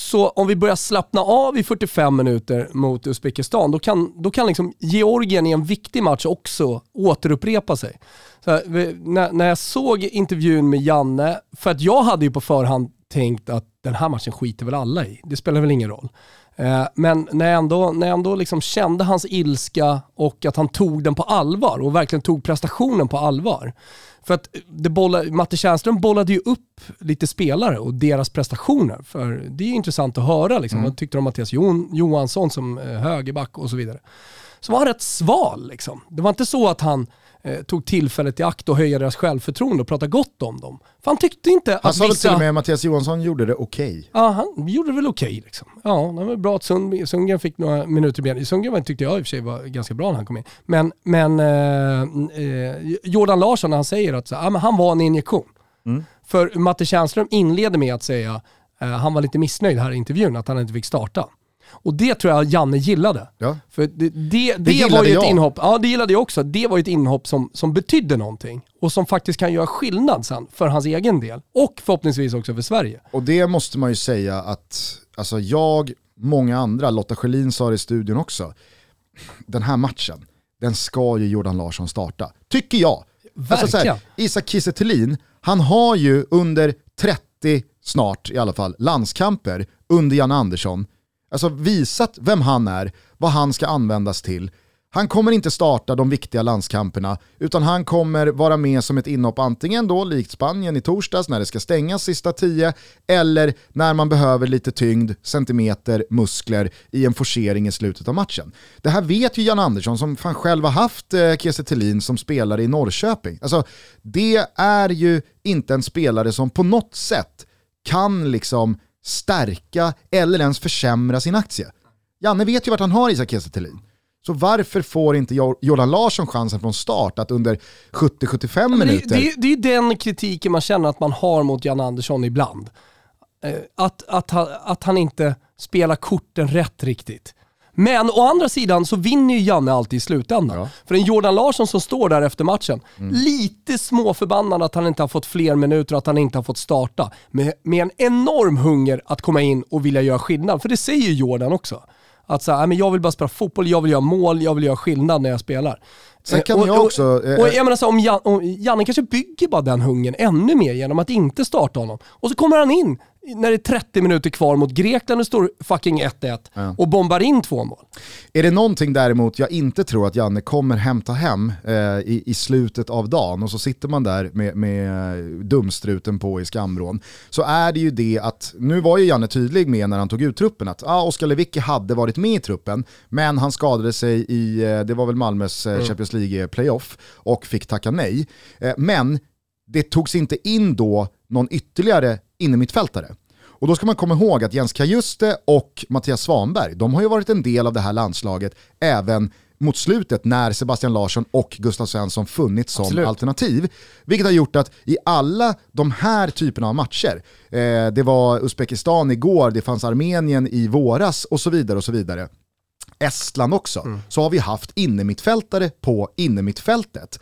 så, om vi börjar slappna av i 45 minuter mot Uzbekistan, då kan, då kan liksom Georgien i en viktig match också återupprepa sig. Här, när, när jag såg intervjun med Janne, för att jag hade ju på förhand tänkt att den här matchen skiter väl alla i, det spelar väl ingen roll. Eh, men när jag ändå, när jag ändå liksom kände hans ilska och att han tog den på allvar och verkligen tog prestationen på allvar. För att det bolla, Matte Tjärnström bollade ju upp lite spelare och deras prestationer. För det är ju intressant att höra liksom. Mm. Vad tyckte de om Mattias Johansson som eh, högerback och så vidare. Så var han rätt sval liksom. Det var inte så att han eh, tog tillfället i akt och höja deras självförtroende och prata gott om dem. För han tyckte inte han att Han sa väl till och med att Mattias Johansson gjorde det okej? Okay. Ja, han gjorde det väl okej okay, liksom. Ja, det var bra att Sund, Sundgren fick några minuter i ben. Sundgren tyckte jag i och för sig var ganska bra när han kom in. Men, men eh, eh, Jordan Larsson, när han säger att så, ja, men han var en injektion. Mm. För Matte Tjärnström inleder med att säga, eh, han var lite missnöjd här i intervjun, att han inte fick starta. Och det tror jag Janne gillade. Ja. För det, det, det, det var ju ett jag. inhopp, ja det gillade jag också. Det var ju ett inhopp som, som betydde någonting och som faktiskt kan göra skillnad sen för hans egen del. Och förhoppningsvis också för Sverige. Och det måste man ju säga att, alltså jag, många andra, Lotta Schelin sa det i studion också, den här matchen, den ska ju Jordan Larsson starta. Tycker jag. Verkligen. Alltså här, Isak Kiese han har ju under 30 snart i alla fall landskamper under Jan Andersson Alltså visat vem han är, vad han ska användas till. Han kommer inte starta de viktiga landskamperna, utan han kommer vara med som ett inhopp antingen då likt Spanien i torsdags när det ska stängas sista tio, eller när man behöver lite tyngd, centimeter, muskler i en forcering i slutet av matchen. Det här vet ju Jan Andersson som fan själv har haft eh, Kiese som spelare i Norrköping. Alltså, det är ju inte en spelare som på något sätt kan liksom stärka eller ens försämra sin aktie. Janne vet ju vart han har Isak Kiese Så varför får inte Jordan Larsson chansen från start att under 70-75 minuter... Det, det, det är ju den kritiken man känner att man har mot Jan Andersson ibland. Eh, att, att, att han inte spelar korten rätt riktigt. Men å andra sidan så vinner ju Janne alltid i slutändan. Ja. För en Jordan Larsson som står där efter matchen, mm. lite småförbannad att han inte har fått fler minuter och att han inte har fått starta. Med, med en enorm hunger att komma in och vilja göra skillnad. För det säger ju Jordan också. Att så här, jag vill bara spela fotboll, jag vill göra mål, jag vill göra skillnad när jag spelar. Sen kan och, jag också... Och, och jag menar så, om, Jan, Janne kanske bygger bara den hungern ännu mer genom att inte starta honom. Och så kommer han in när det är 30 minuter kvar mot Grekland och står fucking 1-1 Ja. och bombar in två mål. Är det någonting däremot jag inte tror att Janne kommer hämta hem eh, i, i slutet av dagen och så sitter man där med, med eh, dumstruten på i skamvrån så är det ju det att, nu var ju Janne tydlig med när han tog ut truppen att ah, Oskar Lewicki hade varit med i truppen men han skadade sig i, eh, det var väl Malmös eh, Champions League-playoff och fick tacka nej. Eh, men det togs inte in då någon ytterligare innermittfältare. Och då ska man komma ihåg att Jens Kajuste och Mattias Svanberg, de har ju varit en del av det här landslaget även mot slutet när Sebastian Larsson och Gustav Svensson funnits som Absolut. alternativ. Vilket har gjort att i alla de här typerna av matcher, eh, det var Uzbekistan igår, det fanns Armenien i våras och så vidare och så vidare. Estland också, så har vi haft innermittfältare på innermittfältet.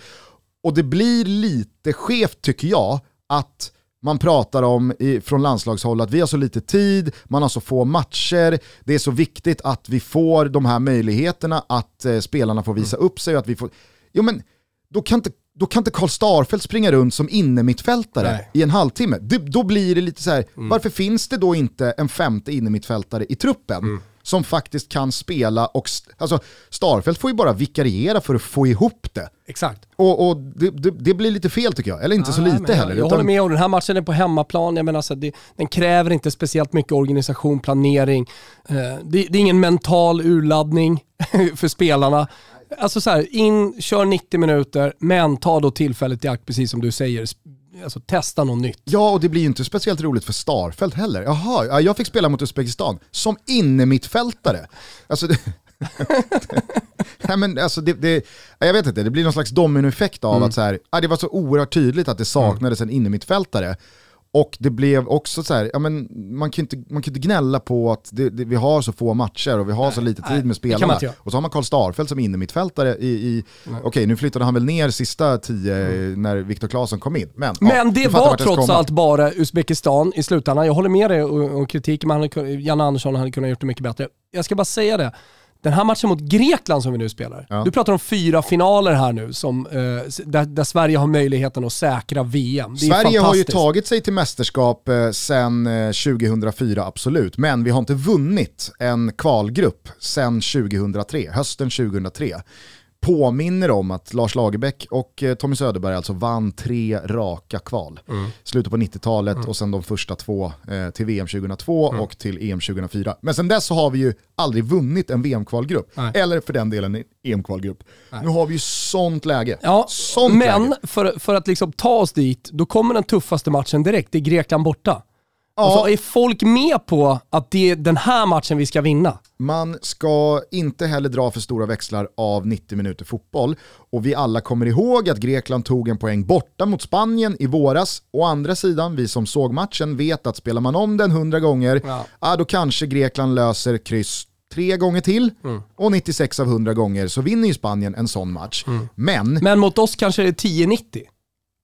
Och det blir lite skevt tycker jag att man pratar om i, från landslagshåll att vi har så lite tid, man har så få matcher, det är så viktigt att vi får de här möjligheterna att eh, spelarna får visa upp sig att vi får... Jo men, då kan inte då kan inte Karl Starfelt springa runt som innermittfältare Nej. i en halvtimme. Det, då blir det lite så här, varför finns det då inte en femte innermittfältare i truppen? Som faktiskt kan spela och, alltså Starfelt får ju bara vikariera för att få ihop det. Exakt. Och, och det, det, det blir lite fel tycker jag, eller inte så Nej, lite jag, heller. Jag utan- håller med och den här matchen är på hemmaplan. Jag menar, alltså, det, den kräver inte speciellt mycket organisation, planering. Eh, det, det är ingen mental urladdning för spelarna. Alltså så här, in, kör 90 minuter, men ta då tillfället i akt, precis som du säger. Alltså testa något nytt. Ja, och det blir ju inte speciellt roligt för Starfelt heller. Jaha, ja, jag fick spela mot Uzbekistan som innermittfältare. Alltså, det, Nej, men alltså det, det, jag vet inte, det blir någon slags dominoeffekt av att så här, det var så oerhört tydligt att det saknades en innermittfältare. Och det blev också så här, ja, men man kan inte, man kan inte gnälla på att det, det, vi har så få matcher och vi har så lite tid nej, med det spelarna. Och så har man Karl Starfelt som innermittfältare i, i okej nu flyttade han väl ner sista tio när Viktor Claesson kom in. Men, ja, Men det du fattar var trots allt bara Uzbekistan i slutändan. Jag håller med dig och kritiken, men Janne Andersson hade kunnat gjort det mycket bättre. Jag ska bara säga det. Den här matchen mot Grekland som vi nu spelar. Ja. Du pratar om fyra finaler här nu som, eh, där, där Sverige har möjligheten att säkra VM. Det Sverige har ju tagit sig till mästerskap eh, sedan eh, 2004, absolut. Men vi har inte vunnit en kvalgrupp sedan 2003, hösten 2003. Påminner om att Lars Lagerbäck och eh, Tommy Söderberg alltså vann tre raka kval. Mm. Slutet på 90-talet och sen de första två eh, till VM 2002 Mm. och till EM 2004. Men sen dess så har vi ju aldrig vunnit en VM-kvalgrupp. Eller för den delen en EM-kvalgrupp. Nu har vi ju sånt läge. Ja, sånt men läge. för, för att liksom ta oss dit, då kommer den tuffaste matchen direkt. Det är Grekland borta. Ja. Alltså, är folk med på att det är den här matchen vi ska vinna? Man ska inte heller dra för stora växlar av 90 minuter fotboll. Och vi alla kommer ihåg att Grekland tog en poäng borta mot Spanien i våras. Å andra sidan, vi som såg matchen vet att spelar man om den 100 gånger, Ja. då kanske Grekland löser kryss tre gånger till. Och 96 av 100 gånger så vinner ju Spanien en sån match. Men Men mot oss kanske det är 10-90.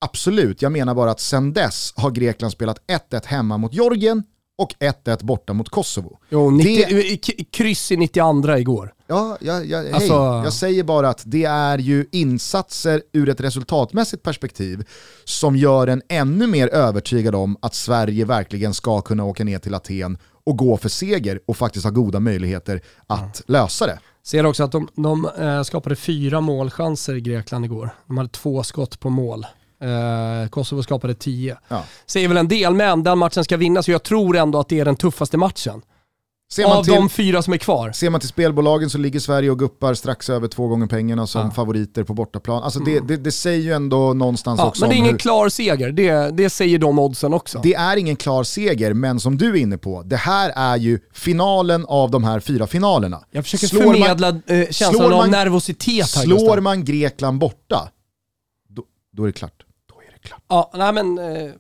Absolut, jag menar bara att sen dess har Grekland spelat 1-1 hemma mot Georgien och 1-1 borta mot Kosovo. Jo, 90, Det- k- kryss i 92 igår. Ja, ja, ja hej. Alltså- jag säger bara att det är ju insatser ur ett resultatmässigt perspektiv som gör en ännu mer övertygad om att Sverige verkligen ska kunna åka ner till Aten och gå för seger och faktiskt ha goda möjligheter att lösa det. Ser också att de, de eh, skapade fyra målchanser i Grekland igår. De hade två skott på mål. Eh, Kosovo skapade tio. Ja. Säger väl en del, men den matchen ska vinnas så jag tror ändå att det är den tuffaste matchen. Man, Av till, de fyra som är kvar. ser man till spelbolagen så ligger Sverige och guppar strax över två gånger pengarna som favoriter på bortaplan. Alltså det, det, det säger ju ändå någonstans Ja, också men det är ingen hur, klar seger, det, det säger de oddsen också. Det är ingen klar seger, men som du är inne på, det här är ju finalen av de här fyra finalerna. jag försöker Slår man- förmedla eh, känslan slår av man- nervositet här Slår man Grekland borta, då, då är det klart. Klart. Ja, nej men... Eh,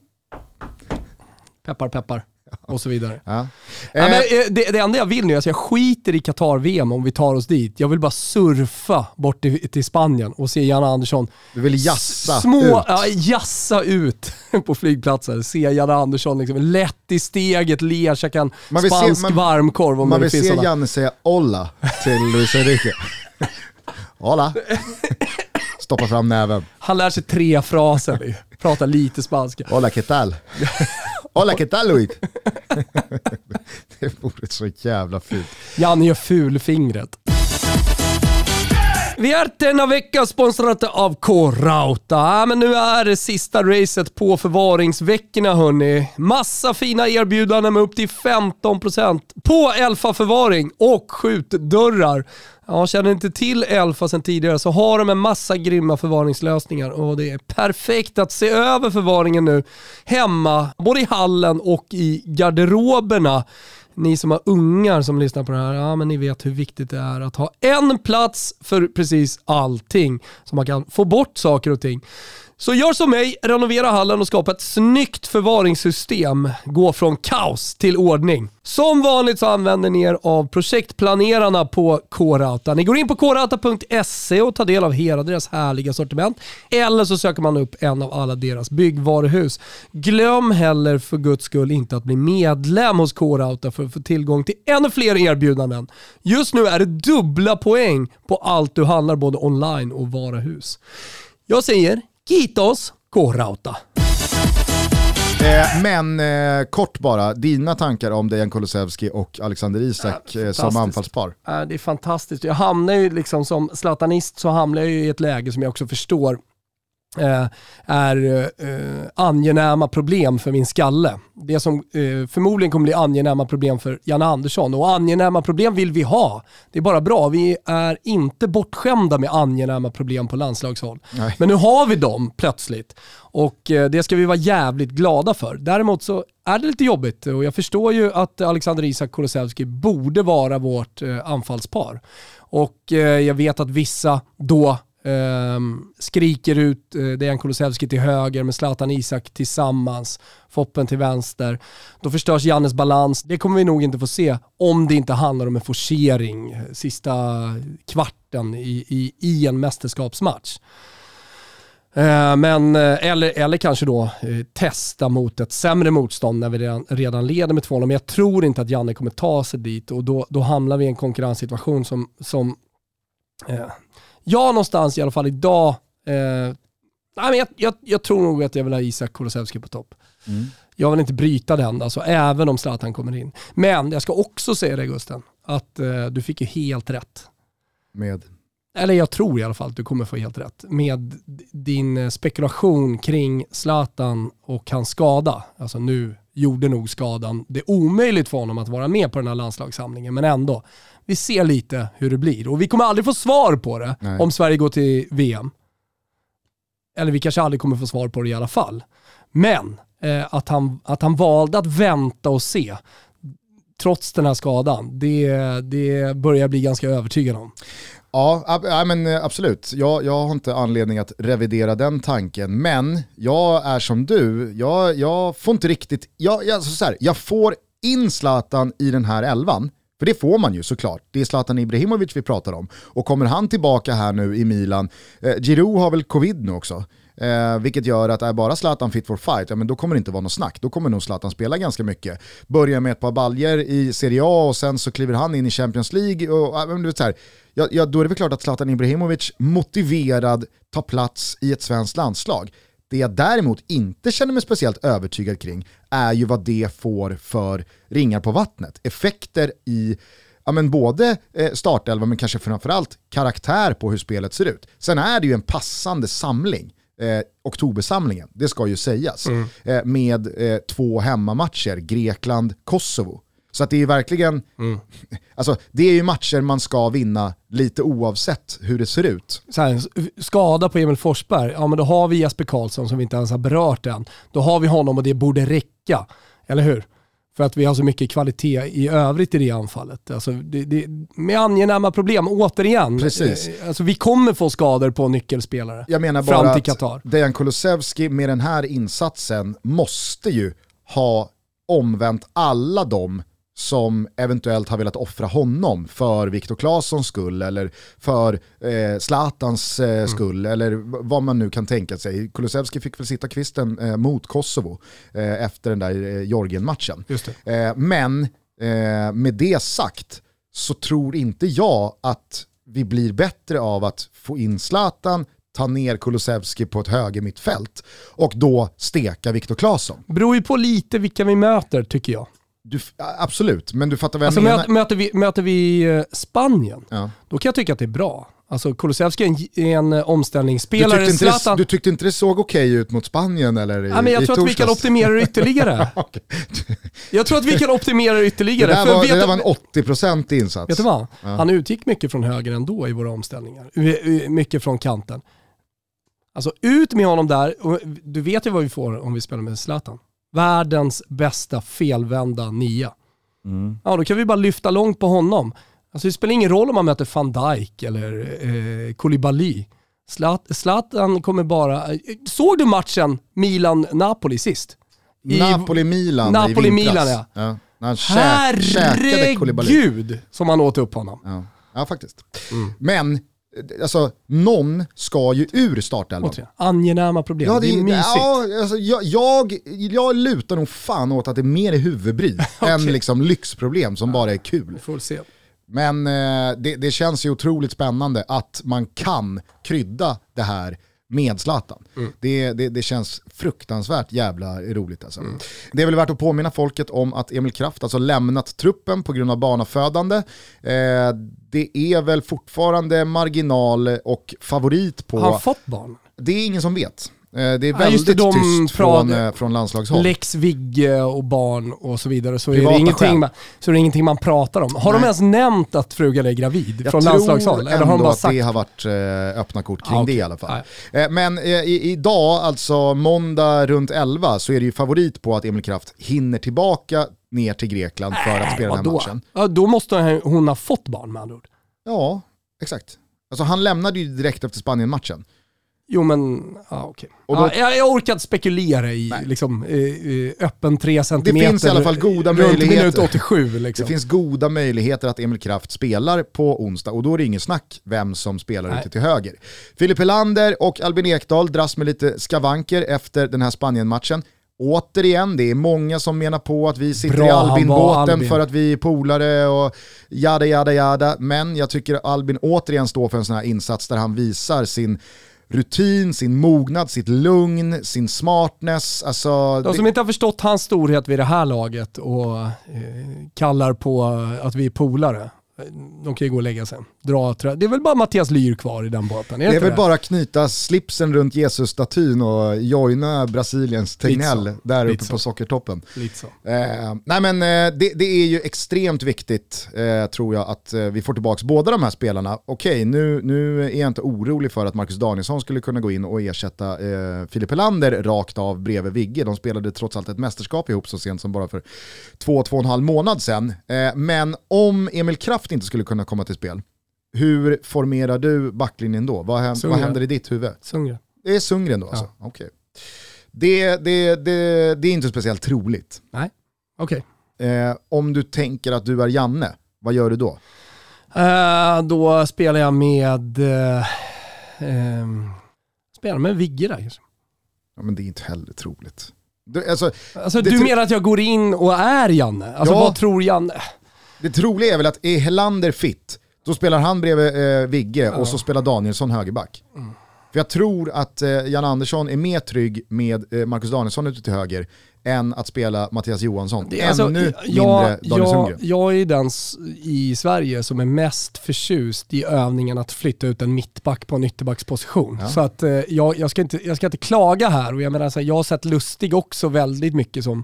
peppar peppar. Och så vidare. Ja. Eh, men, eh, det, det enda jag vill nu, alltså jag skiter i Qatar-VM om vi tar oss dit. Jag vill bara surfa bort till, till Spanien och se Janne Andersson du vill jassa små, ut. Ja, jassa ut på flygplatsen. Se Janne Andersson liksom, lätt i steget, ler, käka en Man vill se- spansk man- varmkorv om Man vill se sådana. Janne säga olla till Luis Enrique. Hola. Stoppa fram näven. Han lär sig tre fraser, pratar lite spanska. Hola, ¿qué tal? Hola, ¿qué tal Luis? det vore så jävla fint. Janne gör fulfingret. Vi är denna vecka sponsrade av K-Rauta. Ja, men nu är det sista racet på förvaringsveckorna hörni. Massa fina erbjudanden med upp till 15% på Elfa-förvaring och skjutdörrar. Ja, känner inte till Elfa sedan tidigare så har de en massa grymma förvaringslösningar och det är perfekt att se över förvaringen nu hemma, både i hallen och i garderoberna ni som har ungar som lyssnar på det här, ja men ni vet hur viktigt det är att ha en plats för precis allting. Så man kan få bort saker och ting. Så gör som mig, renovera hallen och skapa ett snyggt förvaringssystem. Gå från kaos till ordning. Som vanligt så använder ni er av projektplanerarna på K-Rauta. Ni går in på krauta.se och tar del av hela deras härliga sortiment. Eller så söker man upp en av alla deras byggvaruhus. Glöm heller för guds skull inte att bli medlem hos K-Rauta för att få tillgång till ännu fler erbjudanden. Just nu är det dubbla poäng på allt du handlar både online och varuhus. Jag säger Kiitos, K-Rauta. Eh, men eh, kort bara, dina tankar om Dejan Kulusevski och Alexander Isak eh, som anfallspar? Det är fantastiskt. Jag hamnar ju liksom som zlatanist så hamnar jag ju i ett läge som jag också förstår är eh, angenäma problem för min skalle. Det som eh, förmodligen kommer bli angenäma problem för Janne Andersson. Och angenäma problem vill vi ha. Det är bara bra. Vi är inte bortskämda med angenäma problem på landslagshåll. Nej. Men nu har vi dem plötsligt. Och eh, det ska vi vara jävligt glada för. Däremot så är det lite jobbigt och jag förstår ju att Alexander Isak Kulusevski borde vara vårt eh, anfallspar. Och eh, jag vet att vissa då Ehm, skriker ut eh, Dejan Kulusevski till höger med Zlatan Isak tillsammans, Foppen till vänster. Då förstörs Jannes balans. Det kommer vi nog inte få se om det inte handlar om en forcering eh, sista kvarten i, i, i en mästerskapsmatch. Eh, men, eh, eller, eller kanske då testa mot ett sämre motstånd när vi redan, redan leder med 2-0. Men jag tror inte att Janne kommer ta sig dit och då, då hamnar vi i en konkurrenssituation som, som eh, jag någonstans i alla fall idag, eh, nej, men jag, jag, jag tror nog att jag vill ha Isak Kulusevski på topp. Mm. Jag vill inte bryta den, alltså, även om Zlatan kommer in. Men jag ska också säga det Gusten, att eh, du fick ju helt rätt Med, eller jag tror i alla fall att du kommer få helt rätt, med din eh, spekulation kring Zlatan och hans skada. Alltså nu gjorde nog skadan det omöjligt för honom att vara med på den här landslagssamlingen, men ändå. Vi ser lite hur det blir och vi kommer aldrig få svar på det Nej. om Sverige går till VM. Eller vi kanske aldrig kommer få svar på det i alla fall. Men eh, att, han, att han valde att vänta och se, trots den här skadan, det, det börjar jag bli ganska övertygad om. Ja, ab- ja men eh, absolut. Jag, jag har inte anledning att revidera den tanken, men jag är som du, jag, jag får inte riktigt, jag, jag, så här, jag får in Zlatan i den här elvan, för det får man ju såklart. Det är Zlatan Ibrahimovic vi pratar om. Och kommer han tillbaka här nu i Milan, eh, Giroud har väl covid nu också, Eh, vilket gör att är bara Zlatan fit for fight, ja, men då kommer det inte vara något snack. Då kommer nog Zlatan spela ganska mycket. Börjar med ett par baljer i Serie A och sen så kliver han in i Champions League. Och, men du vet så här, ja, ja, då är det väl klart att Zlatan Ibrahimovic motiverad tar plats i ett svenskt landslag. Det jag däremot inte känner mig speciellt övertygad kring är ju vad det får för ringar på vattnet. Effekter i ja, men både eh, startelva men kanske framförallt karaktär på hur spelet ser ut. Sen är det ju en passande samling, eh, oktobersamlingen, det ska ju sägas, eh, med eh, två hemmamatcher, Grekland, Kosovo. Så att det är ju verkligen, alltså det är ju matcher man ska vinna lite oavsett hur det ser ut. så här, skada på Emil Forsberg, ja men då har vi Jesper Karlsson som vi inte ens har berört än. Då har vi honom och det borde räcka, eller hur? För att vi har så mycket kvalitet i övrigt i det anfallet. Alltså det, det, med angenäma problem, återigen. Precis. Alltså vi kommer få skador på nyckelspelare. Jag menar Fram bara till att Qatar. Dejan Kulusevski med den här insatsen måste ju ha omvänt alla de som eventuellt har velat offra honom för Viktor Claessons skull eller för eh, Zlatans eh, Mm. skull eller v- vad man nu kan tänka sig. Kulusevski fick väl sitta kvisten eh, mot Kosovo eh, efter den där eh, det. Eh, men eh, med det sagt så tror inte jag att vi blir bättre av att få in Zlatan, ta ner Kulusevski på ett höger mittfält och då steka Viktor Claesson. Beror ju på lite vilka vi möter tycker jag. Du, absolut, men du fattar vad jag Alltså menar. möter, vi, möter vi eh, Spanien, Ja. då kan jag tycka att det är bra. Alltså Kulusevski är en, en eh, Du, omställningsspelare. tyckte inte det, du tyckte inte det såg okej ut mot Spanien eller i, ja, men jag i tror att vi kan torsdags? optimera det ytterligare. Jag tror att vi kan optimera det Det ytterligare. där för var, det där du- var en 80% insats. vet du vad? Ja. Han utgick mycket från höger ändå i våra omställningar. Mycket från kanten. Alltså ut med honom där. Och Du vet ju vad vi får om vi spelar med Zlatan. Världens bästa felvända nia. Mm. Ja, då kan vi bara lyfta långt på honom. Alltså det spelar ingen roll om man möter van Dijk eller eh, Koulibaly. Zlat- Zlatan kommer bara... eh, Såg du matchen Milan-Napoli sist? Napoli-Milan Napoli-Milan, ja. När han kä- käkade Koulibaly. Herregud som han åt upp honom. Ja. ja, faktiskt. Mm. Men, alltså, någon ska ju ur startelvan. Angenäma problem. Ja, det, är mysigt. ja, alltså, jag, jag, jag lutar nog fan åt att det är mer är huvudbry än liksom lyxproblem som bara är kul. Vi får se. Men eh, det, det känns ju otroligt spännande att man kan krydda det här med Zlatan. Mm. Det, det, det känns fruktansvärt jävla roligt alltså. Mm. Det är väl värt att påminna folket om att Emil Kraft alltså lämnat truppen på grund av barnafödande. Eh, det är väl fortfarande marginal och favorit på... Har han fått barn? Det är ingen som vet. Eh, Det är Ja, väldigt just det, de tyst från, eh, från landslagshåll. Lex Vigge och barn och så vidare. Så är, det ingenting man, så är det ingenting man pratar om. Har de Nej. ens nämnt att frugan är gravid Jag från tror landslagshåll? Eller har de ändå bara att sagt det har varit eh, öppna kort kring Ah, det okej. i alla fall. Nej. Men i, idag, alltså måndag runt 11, så är det ju favorit på att Emil Kraft hinner tillbaka ner till Grekland för att spela den här matchen. Ja, då måste hon ha fått barn med andra ord. Ja, exakt. Alltså han lämnade ju direkt efter Spanien-matchen. Jo men, ja okej. Och då- Ja, jag, jag orkar inte spekulera i Nej. liksom, eh, öppen 3 cm. finns i alla fall goda möjligheter. minut 87 liksom. Det finns goda möjligheter att Emil Kraft spelar på onsdag och då är det ingen snack vem som spelar Nej. ute till höger. Filip Helander och Albin Ekdal dras med lite skavanker efter den här Spanien-matchen. Återigen, det är många som menar på att vi sitter Bra i Albin-båten Albin. för att vi är polare och jada jada jada. Men jag tycker Albin återigen står för en sån här insats där han visar sin rutin, sin mognad, sitt lugn, sin smartness. Alltså, De det- som inte har förstått hans storhet vid det här laget och eh, kallar på att vi är polare, de kan ju gå och lägga sig. Dra, trö- det är väl bara Mattias Lyr kvar i den båten? Är Det är väl bara att knyta slipsen runt Jesus-statyn och joina Brasiliens Tegnell Lite där uppe Lite så. på sockertoppen. Eh, nej men eh, det, det är ju extremt viktigt eh, tror jag att eh, vi får tillbaka båda de här spelarna. Okej, nu, nu är jag inte orolig för att Marcus Danielsson skulle kunna gå in och ersätta eh, Filip Helander rakt av bredvid Vigge. De spelade trots allt ett mästerskap ihop så sent som bara för två, två och en halv månad sedan. Eh, men om Emil Kraft inte skulle kunna komma till spel, hur formerar du backlinjen då? Vad, hän- vad händer i ditt huvud? Sundgren. Det är Sundgren då alltså? Okej. Det, det, det, det är inte speciellt troligt. Nej, okej. Eh, om du tänker att du är Janne, vad gör du då? Eh, då spelar jag med... Eh, ehm, spelar med Vigge där kanske. Ja, men det är inte heller troligt. Du, alltså, Alltså du menar att jag går in och är Janne? Alltså Ja. vad tror Janne? Det troliga är väl att är Helander fit, då spelar han bredvid eh, Vigge och så spelar Danielsson högerback. Mm. För jag tror att eh, Jan Andersson är mer trygg med eh, Marcus Danielsson ute till höger än att spela Mattias Johansson. Det alltså- Ännu jag, mindre Daniel jag, Sundgren. jag är den i Sverige som är mest förtjust i övningen att flytta ut en mittback på en ytterbacksposition. Ja. Så att eh, jag, jag, ska inte, jag ska inte klaga här och jag menar så här, jag har sett Lustig också väldigt mycket som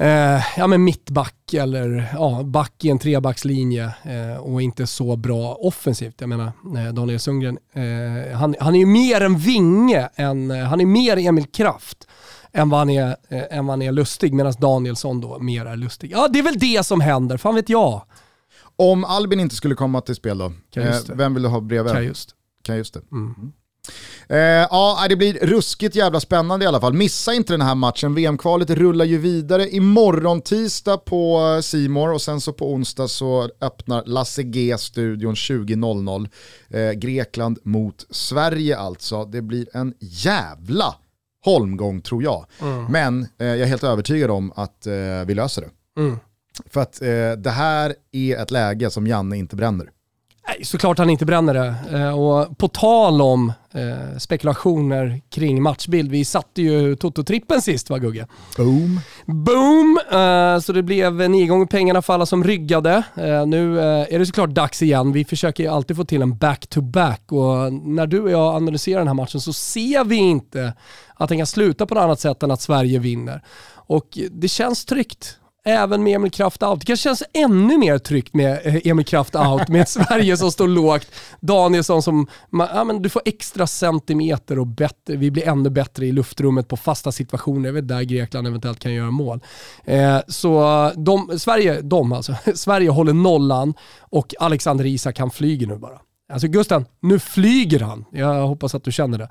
eh, ja, men mittback eller ja, back i en trebackslinje eh, och inte så bra offensivt. Jag menar eh, Daniel Sundgren, eh, han, han är ju mer en vinge, än, eh, han är mer Emil Kraft än vad han är, eh, än vad han är lustig, medan Danielsson då mer är lustig. Ja, det är väl det som händer, fan vet jag. Om Albin inte skulle komma till spel då, eh, vem vill du ha bredvid? Kan just. Kan just det. Mm. Eh, ja, det blir ruskigt jävla spännande i alla fall. Missa inte den här matchen. VM-kvalet rullar ju vidare imorgon tisdag på Simor och sen så på onsdag så öppnar Lasse G-studion 20.00. Eh, Grekland mot Sverige alltså. Det blir en jävla holmgång tror jag. Mm. Men eh, jag är helt övertygad om att eh, vi löser det. Mm. För att eh, det här är ett läge som Janne inte bränner. Nej, såklart han inte bränner det. Eh, och på tal om eh, spekulationer kring matchbild, vi satte ju Toto-trippen sist va Gugge? Boom. Boom! Eh, så det blev nio gånger pengarna för alla som ryggade. Nu är det såklart dags igen. Vi försöker ju alltid få till en back-to-back och när du och jag analyserar den här matchen så ser vi inte att den kan sluta på något annat sätt än att Sverige vinner. Och det känns tryggt även med Emil Kraft out. Det kanske känns ännu mer tryggt med eh, Emil Kraft out, med Sverige som står lågt. Danielsson som, ja, men du får extra centimeter och bättre, vi blir ännu bättre i luftrummet på fasta situationer. Jag vet där Grekland eventuellt kan göra mål. Eh, så de, Sverige, de alltså, Sverige håller nollan och Alexander Isak han flyger nu bara. Alltså Gusten, nu flyger han. Jag hoppas att du känner det.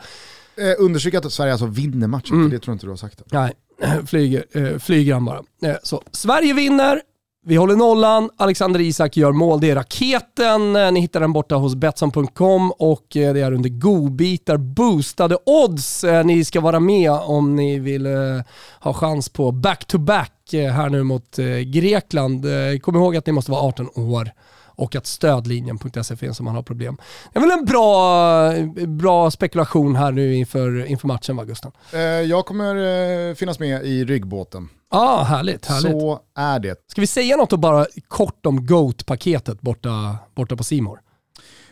Eh, understryk att Sverige alltså vinner matchen, mm. för det tror jag inte du har sagt. Nej, flyger, eh, flyger han bara. Eh, så, Sverige vinner, vi håller nollan, Alexander Isak gör mål. Det är raketen. Eh, ni hittar den borta hos Betsson.com och eh, det är under godbitar, boostade odds. Eh, ni ska vara med om ni vill ha chans på back-to-back -back här nu mot Grekland. Kom ihåg att ni måste vara 18 år och att stödlinjen.se finns om man har problem. Det är väl en bra, bra spekulation här nu inför, inför matchen va Gusten? Eh, jag kommer eh, finnas med i ryggbåten. Ja, ah, härligt, härligt. Så är det. Ska vi säga något och bara kort om GOAT-paketet borta, borta på Simor?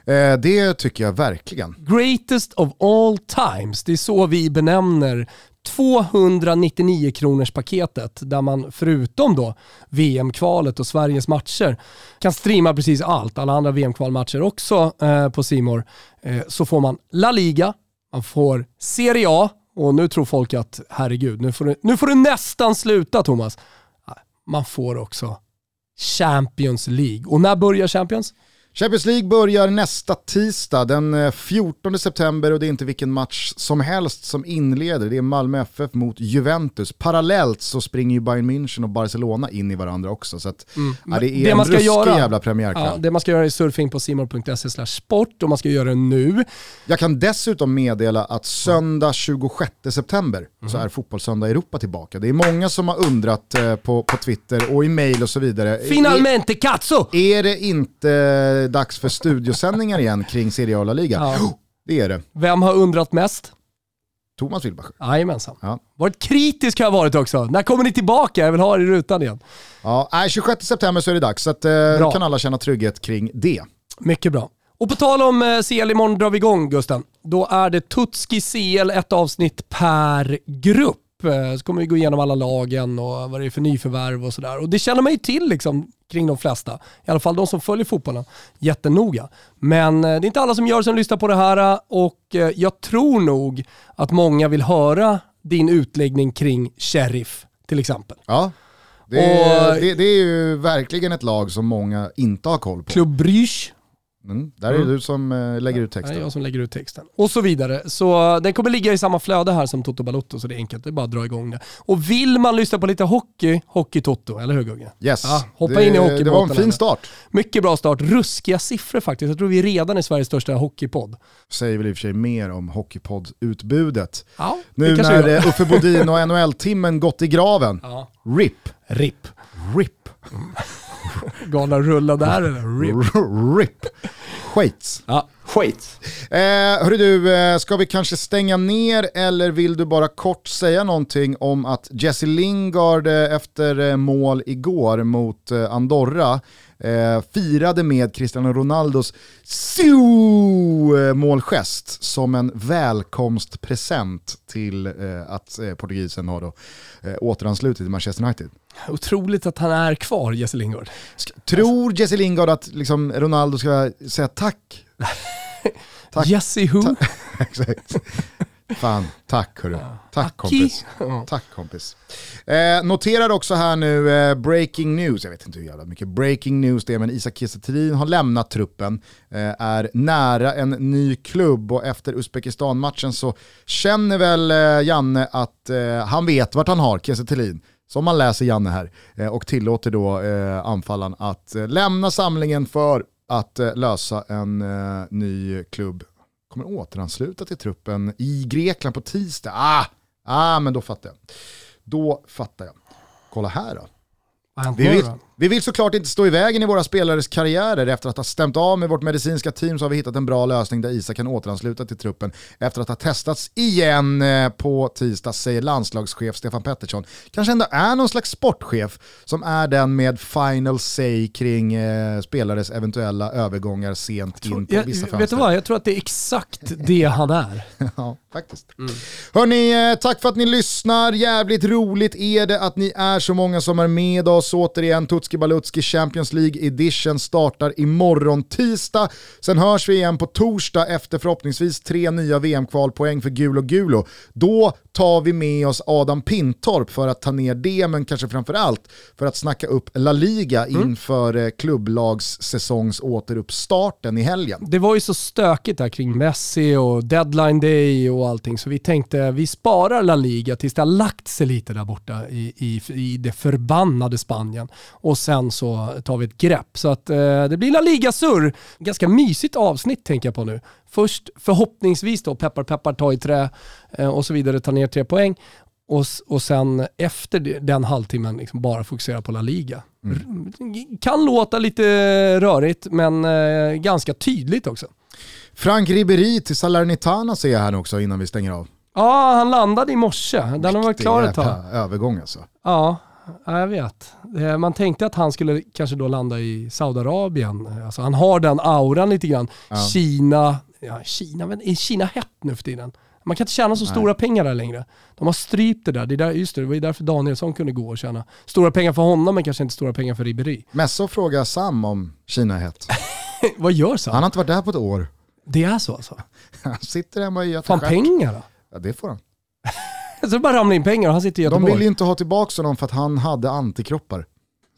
Eh, det tycker jag verkligen. Greatest of all times, det är så vi benämner 299 kronors paketet där man förutom då VM-kvalet och Sveriges matcher kan streama precis allt, alla andra VM-kvalmatcher också eh, på Simor. Eh, så får man La Liga, man får Serie A och nu tror folk att herregud, nu får du, nu får du nästan sluta Thomas. Ah, man får också Champions League. Och när börjar Champions? Champions League börjar nästa tisdag den 14 eh, september och det är inte vilken match som helst som inleder. Det är Malmö FF mot Juventus. Parallellt så springer ju Bayern München och Barcelona in i varandra också. Så att, mm. ja, det är det en ruskig göra, jävla premiärkväll. Ja, det man ska göra är surfing på simor.se sport och man ska göra det nu. Jag kan dessutom meddela att söndag 26 september mm. så är Fotbollssöndag Europa tillbaka. Det är många som har undrat eh, på, på Twitter och i mail och så vidare. Finalmente cazzo! Är det inte dags för studiosändningar igen kring Serie A La Liga. Ja. Det är det. Vem har undrat mest? Thomas Wilbacher. Jajamensan. Ja. Varit kritisk har jag varit också. När kommer ni tillbaka? Jag vill ha er i rutan igen. Ja, 26 september så är det dags, så att, eh, kan alla känna trygghet kring det. Mycket bra. Och på tal om eh, CL, imorgon drar vi igång Gusten. Då är det Tutski CL, ett avsnitt per grupp. Eh, så kommer vi gå igenom alla lagen och vad det är för nyförvärv och sådär. Och det känner man ju till liksom, kring de flesta. I alla fall de som följer fotbollen jättenoga. Men eh, det är inte alla som gör som lyssnar på det här och eh, jag tror nog att många vill höra din utläggning kring Sheriff till exempel. Ja. Det är, och, det, det är ju verkligen ett lag som många inte har koll på. Club Brugge Mm, där är mm. du som äh, lägger ut texten. Är jag som lägger ut texten. Och så vidare. Så eh, den kommer ligga i samma flöde här som Toto Balotto, så det är enkelt. Det är bara att dra igång det. Och vill man lyssna på lite hockey, Hockey-Toto, eller hur Gugge? Yes. Ja, hoppa det, in i hockeybåten. Det var en fin start. Mycket bra start. Ruskiga siffror faktiskt. Jag tror vi redan är Sveriges största hockeypodd. Säger väl i och för sig mer om hockeypodd-utbudet. Ja, nu när eh, Uffe Bodin och NHL-timmen gått i graven. Ja. RIP. RIP. RIP. Galna rulla där eller? RIP. RIP. Skits. Ja, skit. Eh, hörru du, eh, ska vi kanske stänga ner eller vill du bara kort säga någonting om att Jesse Lingard eh, efter eh, mål igår mot Andorra eh, firade med Cristiano Ronaldos målgest som en välkomstpresent till att portugisen har då, återanslutit till Manchester United. Otroligt att han är kvar, Jesse Lingard. Tror Jesse Lingard att liksom Ronaldo ska säga tack? tack. Jesse who? Ta exakt. Fan, tack hörru. Tack kompis. Tack kompis. Eh, noterar också här nu eh, breaking news, jag vet inte hur jävla mycket breaking news det är, men Isak Kiese har lämnat truppen, eh, är nära en ny klubb och efter Uzbekistan-matchen så känner väl eh, Janne att eh, han vet vart han har Kiese som man läser Janne här, eh, och tillåter då eh, anfallaren att eh, lämna samlingen för att lösa en ny klubb. Kommer återansluta till truppen i Grekland på tisdag. Ah, ah men då fattar jag. Då fattar jag. Kolla här då. Vi vet, Vi vill såklart inte stå i vägen i våra spelares karriärer. Efter att ha stämt av med vårt medicinska team så har vi hittat en bra lösning där Isak kan återansluta till truppen efter att ha testats igen eh, på tisdag, säger landslagschef Stefan Pettersson. Kanske ändå är någon slags sportchef som är den med final say kring eh, spelares eventuella övergångar sent in på Jag, vissa fönster. vet du vad, jag tror att det är exakt det han är. ja, faktiskt. Mm. Hörni, eh, tack för att ni lyssnar. Jävligt roligt är det att ni är så många som är med oss. Återigen, Tutski Balutski Champions League Edition startar imorgon tisdag. Sen hörs vi igen på torsdag efter förhoppningsvis tre nya VM-kvalpoäng för Gulo Gulo. Då tar vi med oss Adam Pintorp för att ta ner det, men kanske framförallt för att snacka upp La Liga mm. inför eh, klubblagssäsongs återuppstarten i helgen. Det var ju så stökigt där kring Messi och deadline day och allting, så vi tänkte vi sparar La Liga tills det har lagt sig lite där borta i, i, i det förbannade Spanien. Och sen så tar vi ett grepp. Så att eh, det blir La Liga-surr. Ganska mysigt avsnitt tänker jag på nu. Först förhoppningsvis då, peppar peppar ta i trä eh, och så vidare, ta ner tre poäng. Och, och sen efter den halvtimmen liksom bara fokusera på La Liga. Mm. Kan låta lite rörigt men eh, ganska tydligt också. Frank Ribéry till Salernitana ser jag här också innan vi stänger av. Ja, han landade i morse. Den har varit klar ett tag. övergång alltså. Ja, Ja, jag vet. Man tänkte att han skulle kanske då landa i Saudiarabien. Alltså, han har den auran lite grann. Ja. Kina, ja, Kina, men är Kina hett nu för tiden? Man kan inte tjäna så Nej. stora pengar där längre. De har strypt det där. Det, där just det, det var ju därför Danielsson kunde gå och tjäna stora pengar för honom men kanske inte stora pengar för Ribéry. Messa frågar Sam om Kina är hett. Vad gör Sam? Han har inte varit där på ett år. Det är så alltså? Han sitter hemma i Göteborg. Fan pengar då? Ja det får han. så det bara ramlar in pengar och han sitter i Göteborg. De vill ju inte ha tillbaka honom för att han hade antikroppar.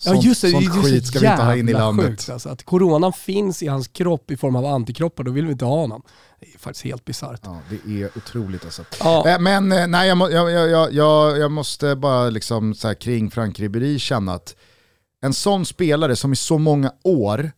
Sånt, ja just det, sånt det skit ska vi inte ha in i landet. Sjukt, alltså, att coronan finns i hans kropp i form av antikroppar, då vill vi inte ha honom. Det är faktiskt helt bisarrt. Ja, det är otroligt alltså. Ja. Eh, men eh, nej, jag, jag, jag, jag, jag måste bara liksom så här, kring Frank Ribéry känna att en sån spelare som i så många år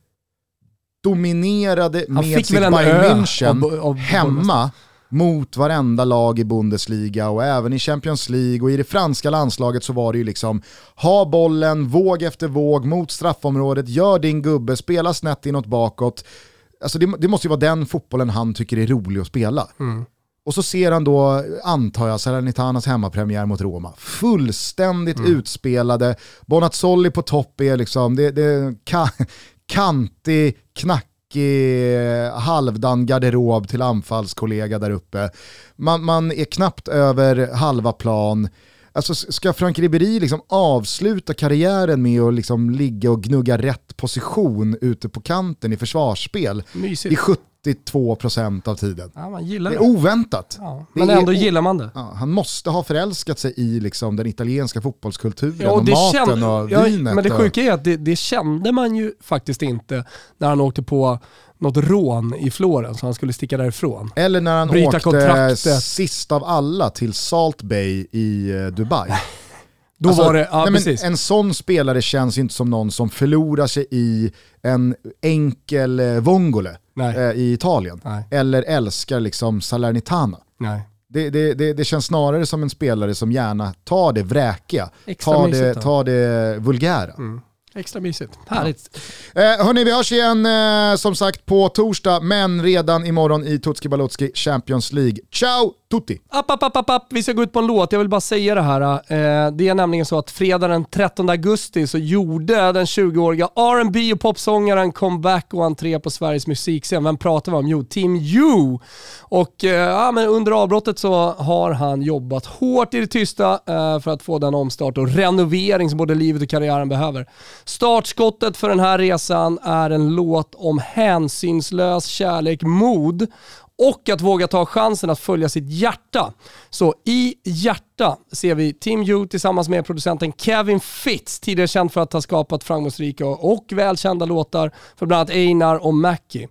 dominerade med sitt Bayern München hemma mot varenda lag i Bundesliga och även i Champions League och i det franska landslaget så var det ju liksom ha bollen, våg efter våg mot straffområdet, gör din gubbe, spela snett inåt bakåt. Alltså det, det måste ju vara den fotbollen han tycker är rolig att spela. Mm. Och så ser han då, antar jag, Salernitanas hemmapremiär mot Roma. Fullständigt mm. utspelade, Bonazzoli på topp är liksom, det, det ka, kantig, knack Eh, halvdan garderob till anfallskollega där uppe. Man, man är knappt över halva plan. Alltså ska Frank Ribéry liksom avsluta karriären med att liksom ligga och gnugga rätt position ute på kanten i försvarsspel Mysigt. i 72% av tiden? Ja, man gillar det är oväntat. Ja, men det ändå gillar man det. Ja, han måste ha förälskat sig i liksom den italienska fotbollskulturen ja, och, och maten kände, och vinet. Men det sjuka är att det, det, kände man ju faktiskt inte när han åkte på något rån i Florens så han skulle sticka därifrån. Eller när han Bryta åkte kontraktet. sist av alla till Salt Bay i eh, Dubai. Då alltså, var det, ja, nej, en sån spelare känns inte som någon som förlorar sig i en enkel eh, vongole eh, i Italien. Nej. Eller älskar liksom Salernitana. Nej. Det, det, det, det, känns snarare som en spelare som gärna tar det vräkiga, tar det, tar det vulgära. Mm. Extra mysigt. Härligt. Ja. Eh, hörni, vi hörs igen eh, som sagt på torsdag, men redan imorgon i Tutski Balutski Champions League. Ciao tutti! App, app, app, app, Vi ska gå ut på en låt, jag vill bara säga det här. Eh, det är nämligen så att fredag den 13 augusti så gjorde den 20-åriga R&B och popsångaren comeback och entré på Sveriges musikscen. Vem pratar vi om? Jo, Team You. Och eh, ja, men under avbrottet så har han jobbat hårt i det tysta eh, för att få den omstart och renovering som både livet och karriären behöver. Startskottet för den här resan är en låt om hänsynslös kärlek, mod och att våga ta chansen att följa sitt hjärta. Så i hjärtat hjärta ser vi Team U tillsammans med producenten Kevin Fitz, tidigare känd för att ha skapat framgångsrika och välkända låtar för bland annat Einar och Mackie.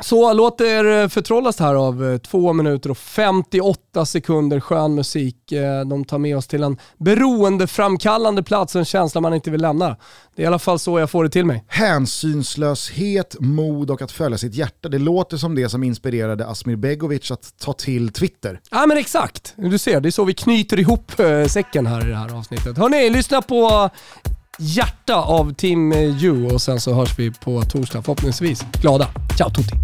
Så låt er förtrollas här av 2 eh, minuter och 58 sekunder skön musik. Eh, de tar med oss till en beroendeframkallande plats en känsla man inte vill lämna. Det är i alla fall så jag får det till mig. Hänsynslöshet, mod och att följa sitt hjärta. Det låter som det som inspirerade Asmir Begovic att ta till Twitter. Ja men exakt. Du ser, det är så vi knyter ihop ihop eh, säcken här i det här avsnittet. Hörni, lyssna på Hjärta av Tim Ju och sen så hörs vi på torsdag förhoppningsvis. Glada. Ciao tutti!